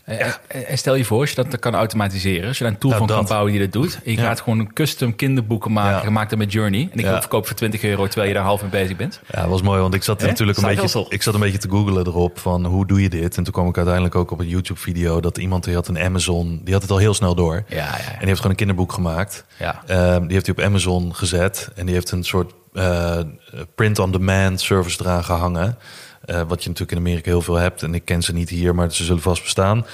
En, en- en stel je voor, als je dat kan automatiseren, als je daar een tool Ja, van kan dat. bouwen die dat doet, en je Ja. gaat gewoon een custom kinderboeken maken, Ja. gemaakt met Journey, en ik Ja. verkoop voor 20 euro terwijl je daar half mee bezig bent. Ja, dat was mooi, want ik zat natuurlijk een beetje, ik zat een beetje te googlen erop van hoe doe je dit? En toen kwam ik uiteindelijk ook op een YouTube-video dat iemand die had een Amazon, die had het al heel snel door. Ja, ja, ja. En die heeft gewoon een kinderboek gemaakt. Ja. Ehm, die heeft hij op Amazon gezet en die heeft een soort eh, print-on-demand service eraan gehangen. Eh, wat je natuurlijk in Amerika heel veel hebt. En ik ken ze niet hier, maar ze zullen vast bestaan.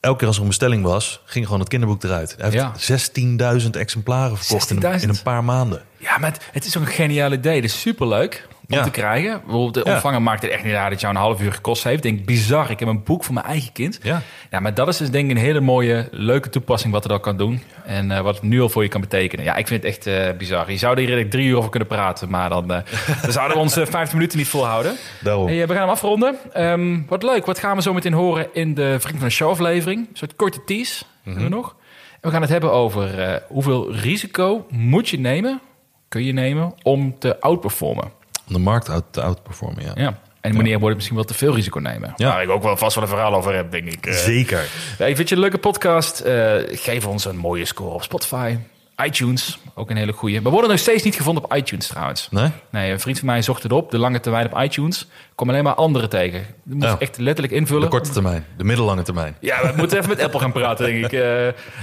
Elke keer als er een bestelling was, ging gewoon het kinderboek eruit. Hij Ja. heeft 16.000 exemplaren verkocht in, een- 16.000? in een paar maanden. Ja, maar het, het is ook een geniaal idee. Het is superleuk om Ja. te krijgen. Bijvoorbeeld de ontvanger maakt het echt niet uit dat jou een half uur gekost heeft. Ik denk, bizar, ik heb een boek voor mijn eigen kind. Ja. Ja, maar dat is dus denk ik een hele mooie, leuke toepassing wat het al kan doen. En eh, wat het nu al voor je kan betekenen. Ja, ik vind het echt eh, bizar. Je zou er hier eigenlijk drie uur over kunnen praten, maar dan, eh, dan zouden we ons eh, 15 minuten niet volhouden. Daarom. Hey, we gaan hem afronden. Ehm, wat leuk, wat gaan we zo meteen horen in de Vriend van de Show aflevering? Een soort korte tease hebben we nog. En we gaan het hebben over hoeveel risico moet je nemen, kun je nemen, om te outperformen. Om de markt uit te outperformen, ja. Ja. En wanneer wordt het misschien wel te veel risico nemen? Ja. Waar ik ook wel vast wel een verhaal over heb, denk ik. Eh, Zeker. ja, ik vind je een leuke podcast. Eh, geef ons een mooie score op Spotify. iTunes, ook een hele goeie. We worden nog steeds niet gevonden op iTunes trouwens. Nee? Nee, een vriend van mij zocht het op, de lange termijn op iTunes. Kom alleen maar andere tegen. Je moet Ja. echt letterlijk invullen. De korte termijn, de middellange termijn. Ja, we moeten even met Apple gaan praten, denk ik. Eh,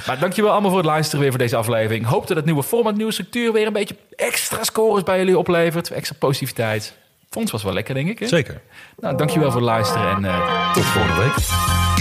maar dankjewel allemaal voor het luisteren weer voor deze aflevering. Hoop dat het nieuwe format, nieuwe structuur weer een beetje extra scores bij jullie oplevert. Extra positiviteit. Vond was wel lekker, denk ik. Hè? Zeker. Nou, dankjewel voor het luisteren en eh, Tot volgende week.